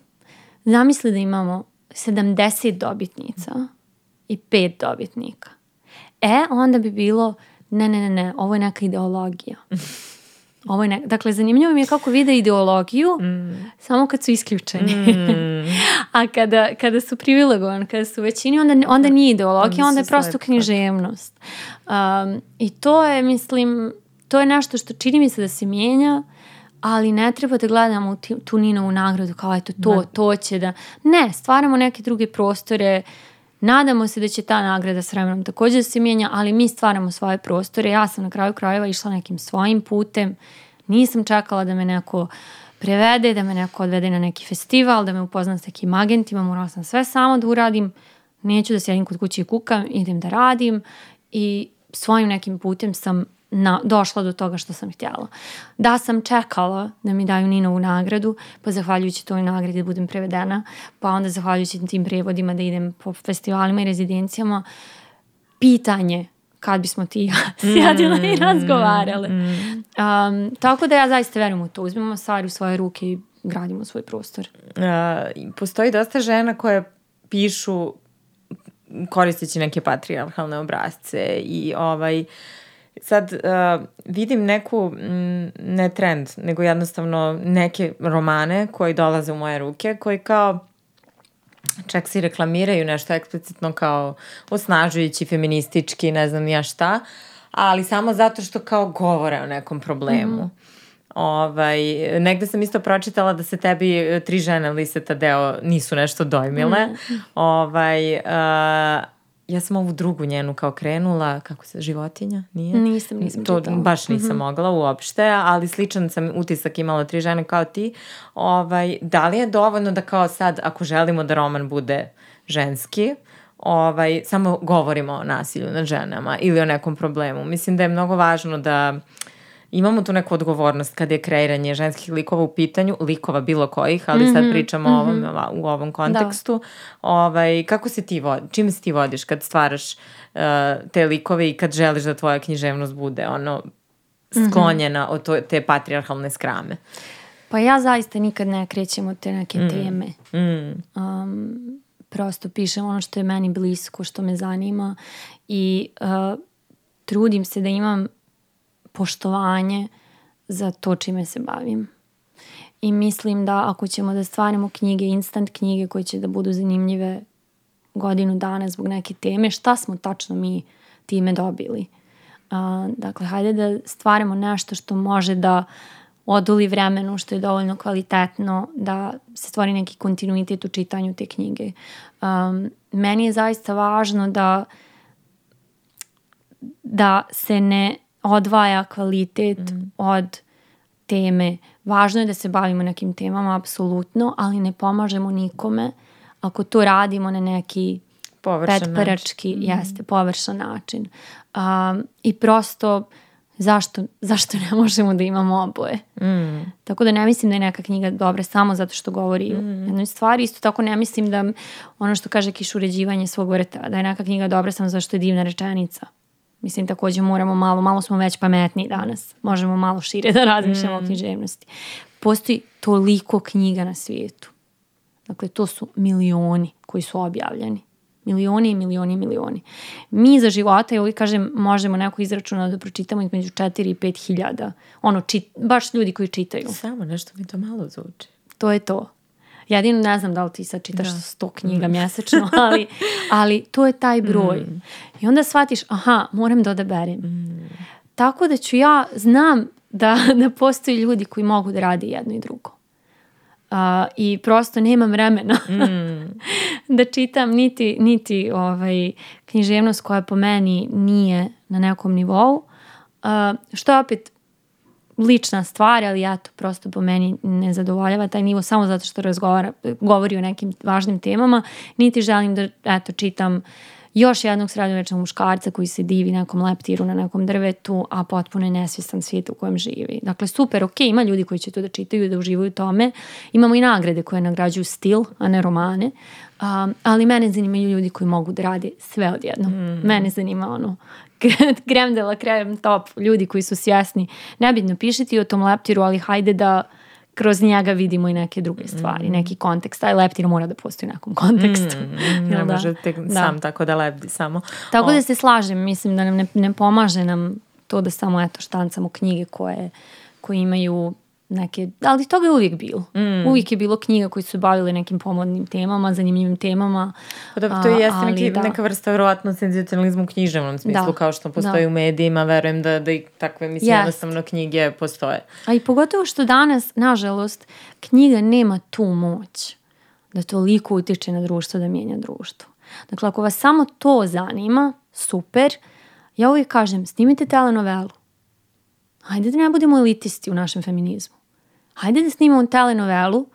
[SPEAKER 2] zamisli da imamo 70 dobitnica i 5 dobitnika. E, onda bi bilo, ne, ne, ne, ne, ovo je neka ideologija. <laughs> Ovo je ne... Dakle, zanimljivo mi je kako vide ideologiju mm. samo kad su isključeni. Mm. <laughs> A kada, kada su privilegovani, kada su većini, onda, onda nije ideologija, onda je prosto književnost. Um, I to je, mislim, to je nešto što čini mi se da se mijenja ali ne treba da gledamo u tu Ninovu nagradu kao eto to, ne. to će da... Ne, stvaramo neke druge prostore, nadamo se da će ta nagrada s vremenom također da se mijenja, ali mi stvaramo svoje prostore. Ja sam na kraju krajeva išla nekim svojim putem, nisam čekala da me neko prevede, da me neko odvede na neki festival, da me upoznam s nekim agentima, morala sam sve samo da uradim, neću da sjedim kod kuće i kukam, idem da radim. I svojim nekim putem sam na, došla do toga što sam htjela. Da sam čekala da mi daju Ninovu nagradu, pa zahvaljujući toj nagradi da budem prevedena, pa onda zahvaljujući tim prevodima da idem po festivalima i rezidencijama, pitanje kad bismo ti ja <laughs> sjedile mm, i razgovarale. Mm. Um, tako da ja zaista verujem u to. Uzmemo stvari u svoje ruke i gradimo svoj prostor.
[SPEAKER 1] Uh, postoji dosta žena koje pišu koristeći neke patrijarhalne obrazce i ovaj uh, sad uh, vidim neku, m, ne trend, nego jednostavno neke romane koji dolaze u moje ruke, koji kao čak si reklamiraju nešto eksplicitno kao osnažujući, feministički, ne znam ja šta, ali samo zato što kao govore o nekom problemu. Mm -hmm. Ovaj, negde sam isto pročitala da se tebi e, tri žene Liseta deo nisu nešto dojmile. Mm. Ovaj, uh, ja sam ovu drugu njenu kao krenula, kako se, životinja, nije?
[SPEAKER 2] Nisam, nisam
[SPEAKER 1] To
[SPEAKER 2] čitala.
[SPEAKER 1] baš nisam mm -hmm. mogla uopšte, ali sličan sam utisak imala tri žene kao ti. Ovaj, da li je dovoljno da kao sad, ako želimo da roman bude ženski, ovaj, samo govorimo o nasilju nad ženama ili o nekom problemu. Mislim da je mnogo važno da uh, imamo tu neku odgovornost kad je kreiranje ženskih likova u pitanju, likova bilo kojih, ali mm -hmm, sad mhm, pričamo mm -hmm. o ovom, mhm. u ovom kontekstu. Da. Ovaj, kako se ti vodi, čime se ti vodiš kad stvaraš uh, te likove i kad želiš da tvoja književnost bude ono mhm. sklonjena mm -hmm. od to, te patriarhalne skrame?
[SPEAKER 2] Pa ja zaista nikad ne krećem od te neke mm. teme. Mm. Um, prosto pišem ono što je meni blisko, što me zanima i uh, trudim se da imam poštovanje za to čime se bavim. I mislim da ako ćemo da stvarimo knjige, instant knjige koje će da budu zanimljive godinu dana zbog neke teme, šta smo tačno mi time dobili? Uh, dakle, hajde da stvarimo nešto što može da oduli vremenu, što je dovoljno kvalitetno, da se stvori neki kontinuitet u čitanju te knjige. Um, meni je zaista važno da da se ne odvaja kvalitet mm. od teme. Važno je da se bavimo nekim temama, apsolutno, ali ne pomažemo nikome ako to radimo na neki petparački, mm. jeste, površan način. Um, I prosto zašto, zašto ne možemo da imamo oboje. Mm. Tako da ne mislim da je neka knjiga dobra samo zato što govori mm. o jednoj stvari. Isto tako ne mislim da ono što kaže kiš uređivanje svog vrta, da je neka knjiga dobra samo zato što je divna rečenica. Mislim, takođe moramo malo, malo smo već pametniji danas. Možemo malo šire da razmišljamo mm. o književnosti. Postoji toliko knjiga na svijetu. Dakle, to su milioni koji su objavljeni. Milioni i milioni i milioni. Mi za života, ja uvijek kažem, možemo neko izračuna da pročitamo između 4 i 5 hiljada. Ono, čit, baš ljudi koji čitaju.
[SPEAKER 1] Samo nešto mi to malo zvuči.
[SPEAKER 2] To je to. Jedino ne znam da li ti sad čitaš da. sto knjiga mm. mjesečno, <laughs> ali, ali to je taj broj. Mm. I onda shvatiš, aha, moram da odaberem. Mm. Tako da ću ja, znam da, <laughs> da postoji ljudi koji mogu da rade jedno i drugo. Uh, I prosto nemam vremena mm. <laughs> da čitam niti, niti ovaj, književnost koja po meni nije na nekom nivou. Uh, što opet lična stvar, ali ja to prosto po meni ne zadovoljava taj nivo samo zato što razgovara, govori o nekim važnim temama, niti želim da eto, čitam još jednog srednjovečnog muškarca koji se divi nekom leptiru na nekom drvetu, a potpuno je nesvjestan svijet u kojem živi. Dakle, super, ok, ima ljudi koji će to da čitaju da uživaju tome. Imamo i nagrade koje nagrađuju stil, a ne romane. Um, ali mene zanimaju ljudi koji mogu da rade sve odjedno. Mm. Mene zanima ono <laughs> krem de la krem top, ljudi koji su svjesni. Nebitno pišiti o tom leptiru, ali hajde da kroz njega vidimo i neke druge stvari, mm. neki kontekst. Taj leptir mora da postoji u nekom kontekstu. <laughs>
[SPEAKER 1] Mm, ne da? može tek da. sam tako da lepti samo.
[SPEAKER 2] Tako o... da se slažem, mislim da nam ne, ne pomaže nam to da samo eto štancamo knjige koje, koje imaju neke, ali toga je uvijek bilo. Mm. Uvijek je bilo knjiga koji su bavile nekim pomodnim temama, zanimljivim temama.
[SPEAKER 1] Pa da, to je jeste neki, da. neka vrsta vjerojatno senzacionalizmu u književnom smislu, da. kao što postoji da. u medijima, verujem da, da i takve, mislim, yes. jednostavno knjige postoje.
[SPEAKER 2] A i pogotovo što danas, nažalost, knjiga nema tu moć da toliko utiče na društvo, da mijenja društvo. Dakle, ako vas samo to zanima, super, ja uvijek kažem, snimite telenovelu hajde da ne budemo elitisti u našem feminizmu. Hajde da snimamo telenovelu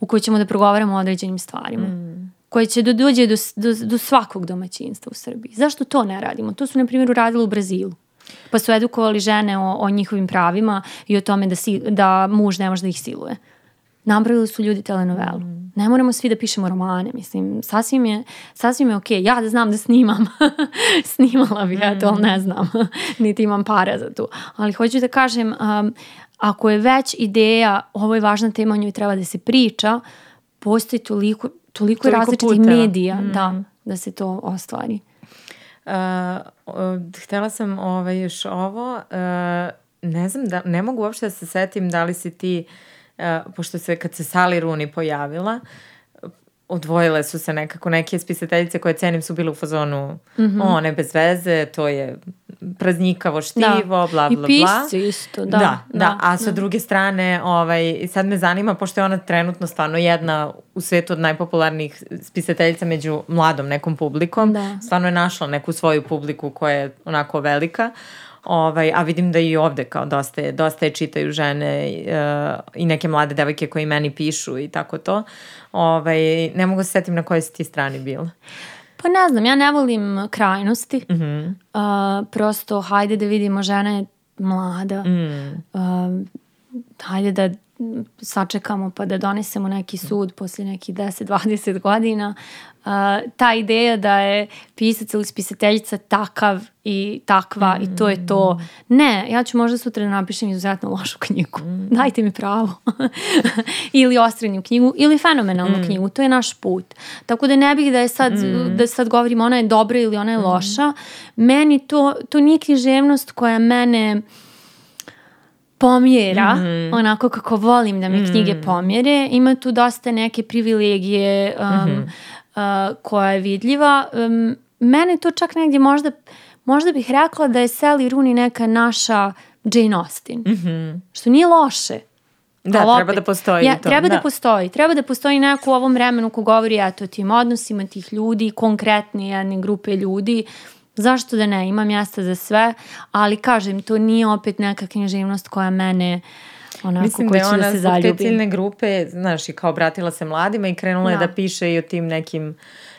[SPEAKER 2] u kojoj ćemo da progovaramo o određenim stvarima. Mm. Koje će da dođe do, do, do svakog domaćinstva u Srbiji. Zašto to ne radimo? To su, na primjer, uradili u Brazilu. Pa su edukovali žene o, o njihovim pravima i o tome da, si, da muž ne može da ih siluje. Napravili su ljudi telenovelu. Mm. Ne moramo svi da pišemo romane, mislim, sasvim je, sasvim je ok. Ja da znam da snimam, <laughs> snimala bih ja to, ali ne znam, <laughs> niti imam para za tu. Ali hoću da kažem, um, ako je već ideja, ovo je važna tema, o njoj treba da se priča, postoji toliko, toliko, toliko različitih puteva. medija mm. da, da se to ostvari.
[SPEAKER 1] Uh, htela sam ovaj, još ovo, uh, ne znam, da, ne mogu uopšte da se setim da li si ti uh, E, pošto se kad se Sally Rooney pojavila, odvojile su se nekako neke spisateljice koje cenim su bile u fazonu mm -hmm. o, ne bez veze, to je praznikavo štivo, da. bla, bla, bla. I
[SPEAKER 2] pisci isto, da.
[SPEAKER 1] Da, da, da. a sa da. druge strane, ovaj, sad me zanima, pošto je ona trenutno stvarno jedna u svetu od najpopularnijih spisateljica među mladom nekom publikom, da. stvarno je našla neku svoju publiku koja je onako velika, Ovaj, a vidim da i ovde kao dosta je, dosta je čitaju žene uh, i neke mlade devojke koji meni pišu i tako to. Ovaj, ne mogu se setim na kojoj si ti strani bila.
[SPEAKER 2] Pa ne znam, ja ne volim krajnosti. Mm -hmm. uh, prosto, hajde da vidimo, žena je mlada. Mm. Uh, hajde da sačekamo pa da donesemo neki sud posle nekih 10-20 godina. Uh, ta ideja da je pisac ili spisateljica takav i takva mm. i to je to. Ne, ja ću možda sutra da napišem izuzetno lošu knjigu. Mm. <laughs> Dajte mi pravo. <laughs> ili ostrenju knjigu ili fenomenalnu mm. knjigu. To je naš put. Tako da ne bih da je sad, mm. da sad govorim ona je dobra ili ona je mm. loša. Meni to, to nije književnost koja mene pomjera, mm -hmm. onako kako volim da me mm -hmm. knjige pomjere. Ima tu dosta neke privilegije um, mm -hmm. uh, koja je vidljiva. Um, mene to čak negdje možda, možda bih rekla da je Sally Rooney neka naša Jane Austen. Mm -hmm. Što nije loše.
[SPEAKER 1] Da, opet, treba da postoji
[SPEAKER 2] ja,
[SPEAKER 1] to.
[SPEAKER 2] Treba da. da postoji. Treba da postoji neko u ovom vremenu ko govori eto, o tim odnosima tih ljudi, konkretne jedne grupe ljudi Zašto da ne, ima mjesta za sve, ali kažem, to nije opet neka književnost koja mene onako Mislim da je ona da zbog te
[SPEAKER 1] ciljne grupe, znaš, i kao obratila se mladima i krenula da. je da piše i o tim nekim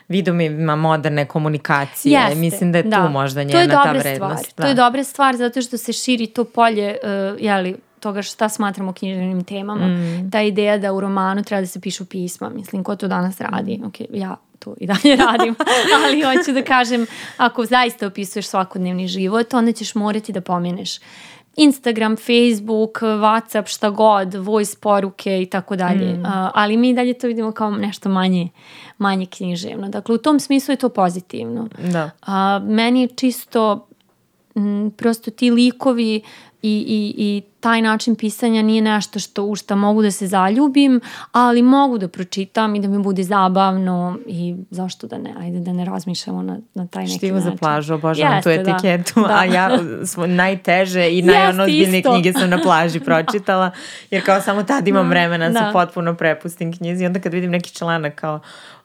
[SPEAKER 1] vidovima moderne komunikacije. Jeste, Mislim da je da. tu možda njena to je ta vrednost.
[SPEAKER 2] Stvar. Da. To je dobra stvar zato što se širi to polje, uh, jeli, toga šta smatramo književnim temama. Mm. Ta ideja da u romanu treba da se pišu pisma. Mislim, ko to danas radi? Okay, ja to i dalje radim, <laughs> ali hoću da kažem, ako zaista opisuješ svakodnevni život, onda ćeš morati da pomeneš Instagram, Facebook, Whatsapp, šta god, voice poruke i tako dalje.
[SPEAKER 1] Mm.
[SPEAKER 2] Ali mi dalje to vidimo kao nešto manje, manje književno. Dakle, u tom smislu je to pozitivno.
[SPEAKER 1] Da.
[SPEAKER 2] A, meni je čisto m, prosto ti likovi i, i, i taj način pisanja nije nešto što, u šta mogu da se zaljubim, ali mogu da pročitam i da mi bude zabavno i zašto da ne, ajde da ne razmišljamo na, na taj neki
[SPEAKER 1] Štivo
[SPEAKER 2] način.
[SPEAKER 1] za plažu, obožavam tu
[SPEAKER 2] Jeste, da.
[SPEAKER 1] etiketu,
[SPEAKER 2] Da.
[SPEAKER 1] a ja <laughs> svo, najteže i
[SPEAKER 2] isto.
[SPEAKER 1] knjige sam na plaži pročitala, jer kao samo tad imam vremena da se
[SPEAKER 2] Da.
[SPEAKER 1] potpuno prepustim knjizi i onda kad vidim neki članak kao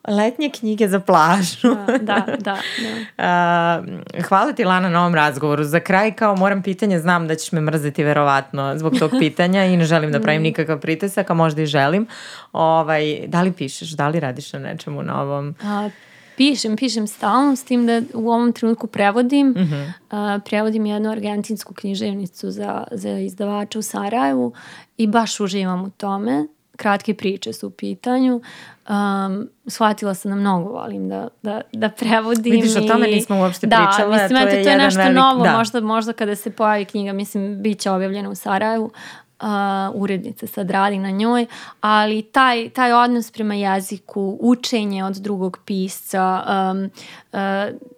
[SPEAKER 1] letnje knjige za plažu.
[SPEAKER 2] Da, da, da. <laughs> da.
[SPEAKER 1] Hvala ti Lana na ovom razgovoru. Za kraj kao moram pitanje, znam da ćeš me mrzeti verovatno zbog tog <laughs> pitanja i ne želim da pravim nikakav pritisak, a možda i želim. Ovaj, da li pišeš, da li radiš na nečemu novom?
[SPEAKER 2] A, pišem, pišem stalno, s tim da u ovom trenutku prevodim. A, prevodim jednu argentinsku književnicu za, za izdavača u Sarajevu i baš uživam u tome. Kratke priče su u pitanju. Um, shvatila sam da mnogo volim da, da, da prevodim.
[SPEAKER 1] Vidiš, o tome
[SPEAKER 2] i-
[SPEAKER 1] nismo uopšte
[SPEAKER 2] da,
[SPEAKER 1] pričale,
[SPEAKER 2] Mislim,
[SPEAKER 1] to
[SPEAKER 2] eto,
[SPEAKER 1] je
[SPEAKER 2] to je nešto
[SPEAKER 1] velik-
[SPEAKER 2] novo,
[SPEAKER 1] da.
[SPEAKER 2] možda, možda kada se pojavi knjiga, mislim, bit će objavljena u Sarajevu. Uh, urednica sad radi na njoj, ali taj, taj odnos prema jeziku, učenje od drugog pisca, um, uh,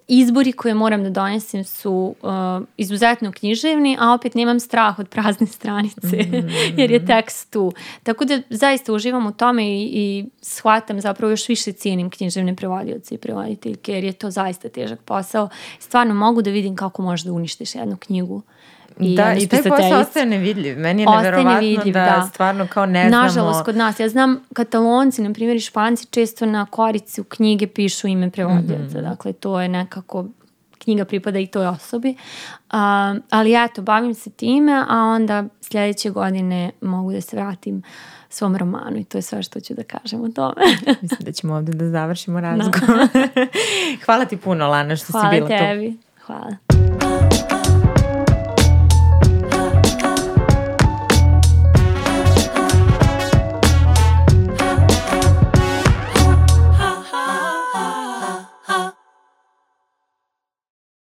[SPEAKER 2] izbori koje moram da donesem su uh, izuzetno književni, a opet nemam strah od prazne <laughs> stranice, jer je tekst tu. Tako da zaista uživam u tome i, i shvatam zapravo još više cijenim književne prevodioce i prevoditeljke, jer je to zaista težak posao. Stvarno mogu da vidim kako možeš da uništiš jednu knjigu.
[SPEAKER 1] Da,
[SPEAKER 2] jednu
[SPEAKER 1] i taj posao ostaje nevidljiv. Meni je neverovatno
[SPEAKER 2] nevidljiv,
[SPEAKER 1] da,
[SPEAKER 2] da.
[SPEAKER 1] stvarno kao ne znamo...
[SPEAKER 2] Nažalost, kod nas. Ja znam katalonci, na primjer i španci, često na korici u knjige pišu ime prevodioca. Dakle, to je nekako knjiga pripada i toj osobi. A, ali eto, bavim se time, a onda sljedeće godine mogu da se vratim svom romanu i to je sve što ću da kažem o tome. <laughs>
[SPEAKER 1] Mislim da ćemo ovdje da završimo razgovor. <laughs> Hvala ti puno, Lana, što si
[SPEAKER 2] Hvala
[SPEAKER 1] bila tu.
[SPEAKER 2] tebi. Hvala.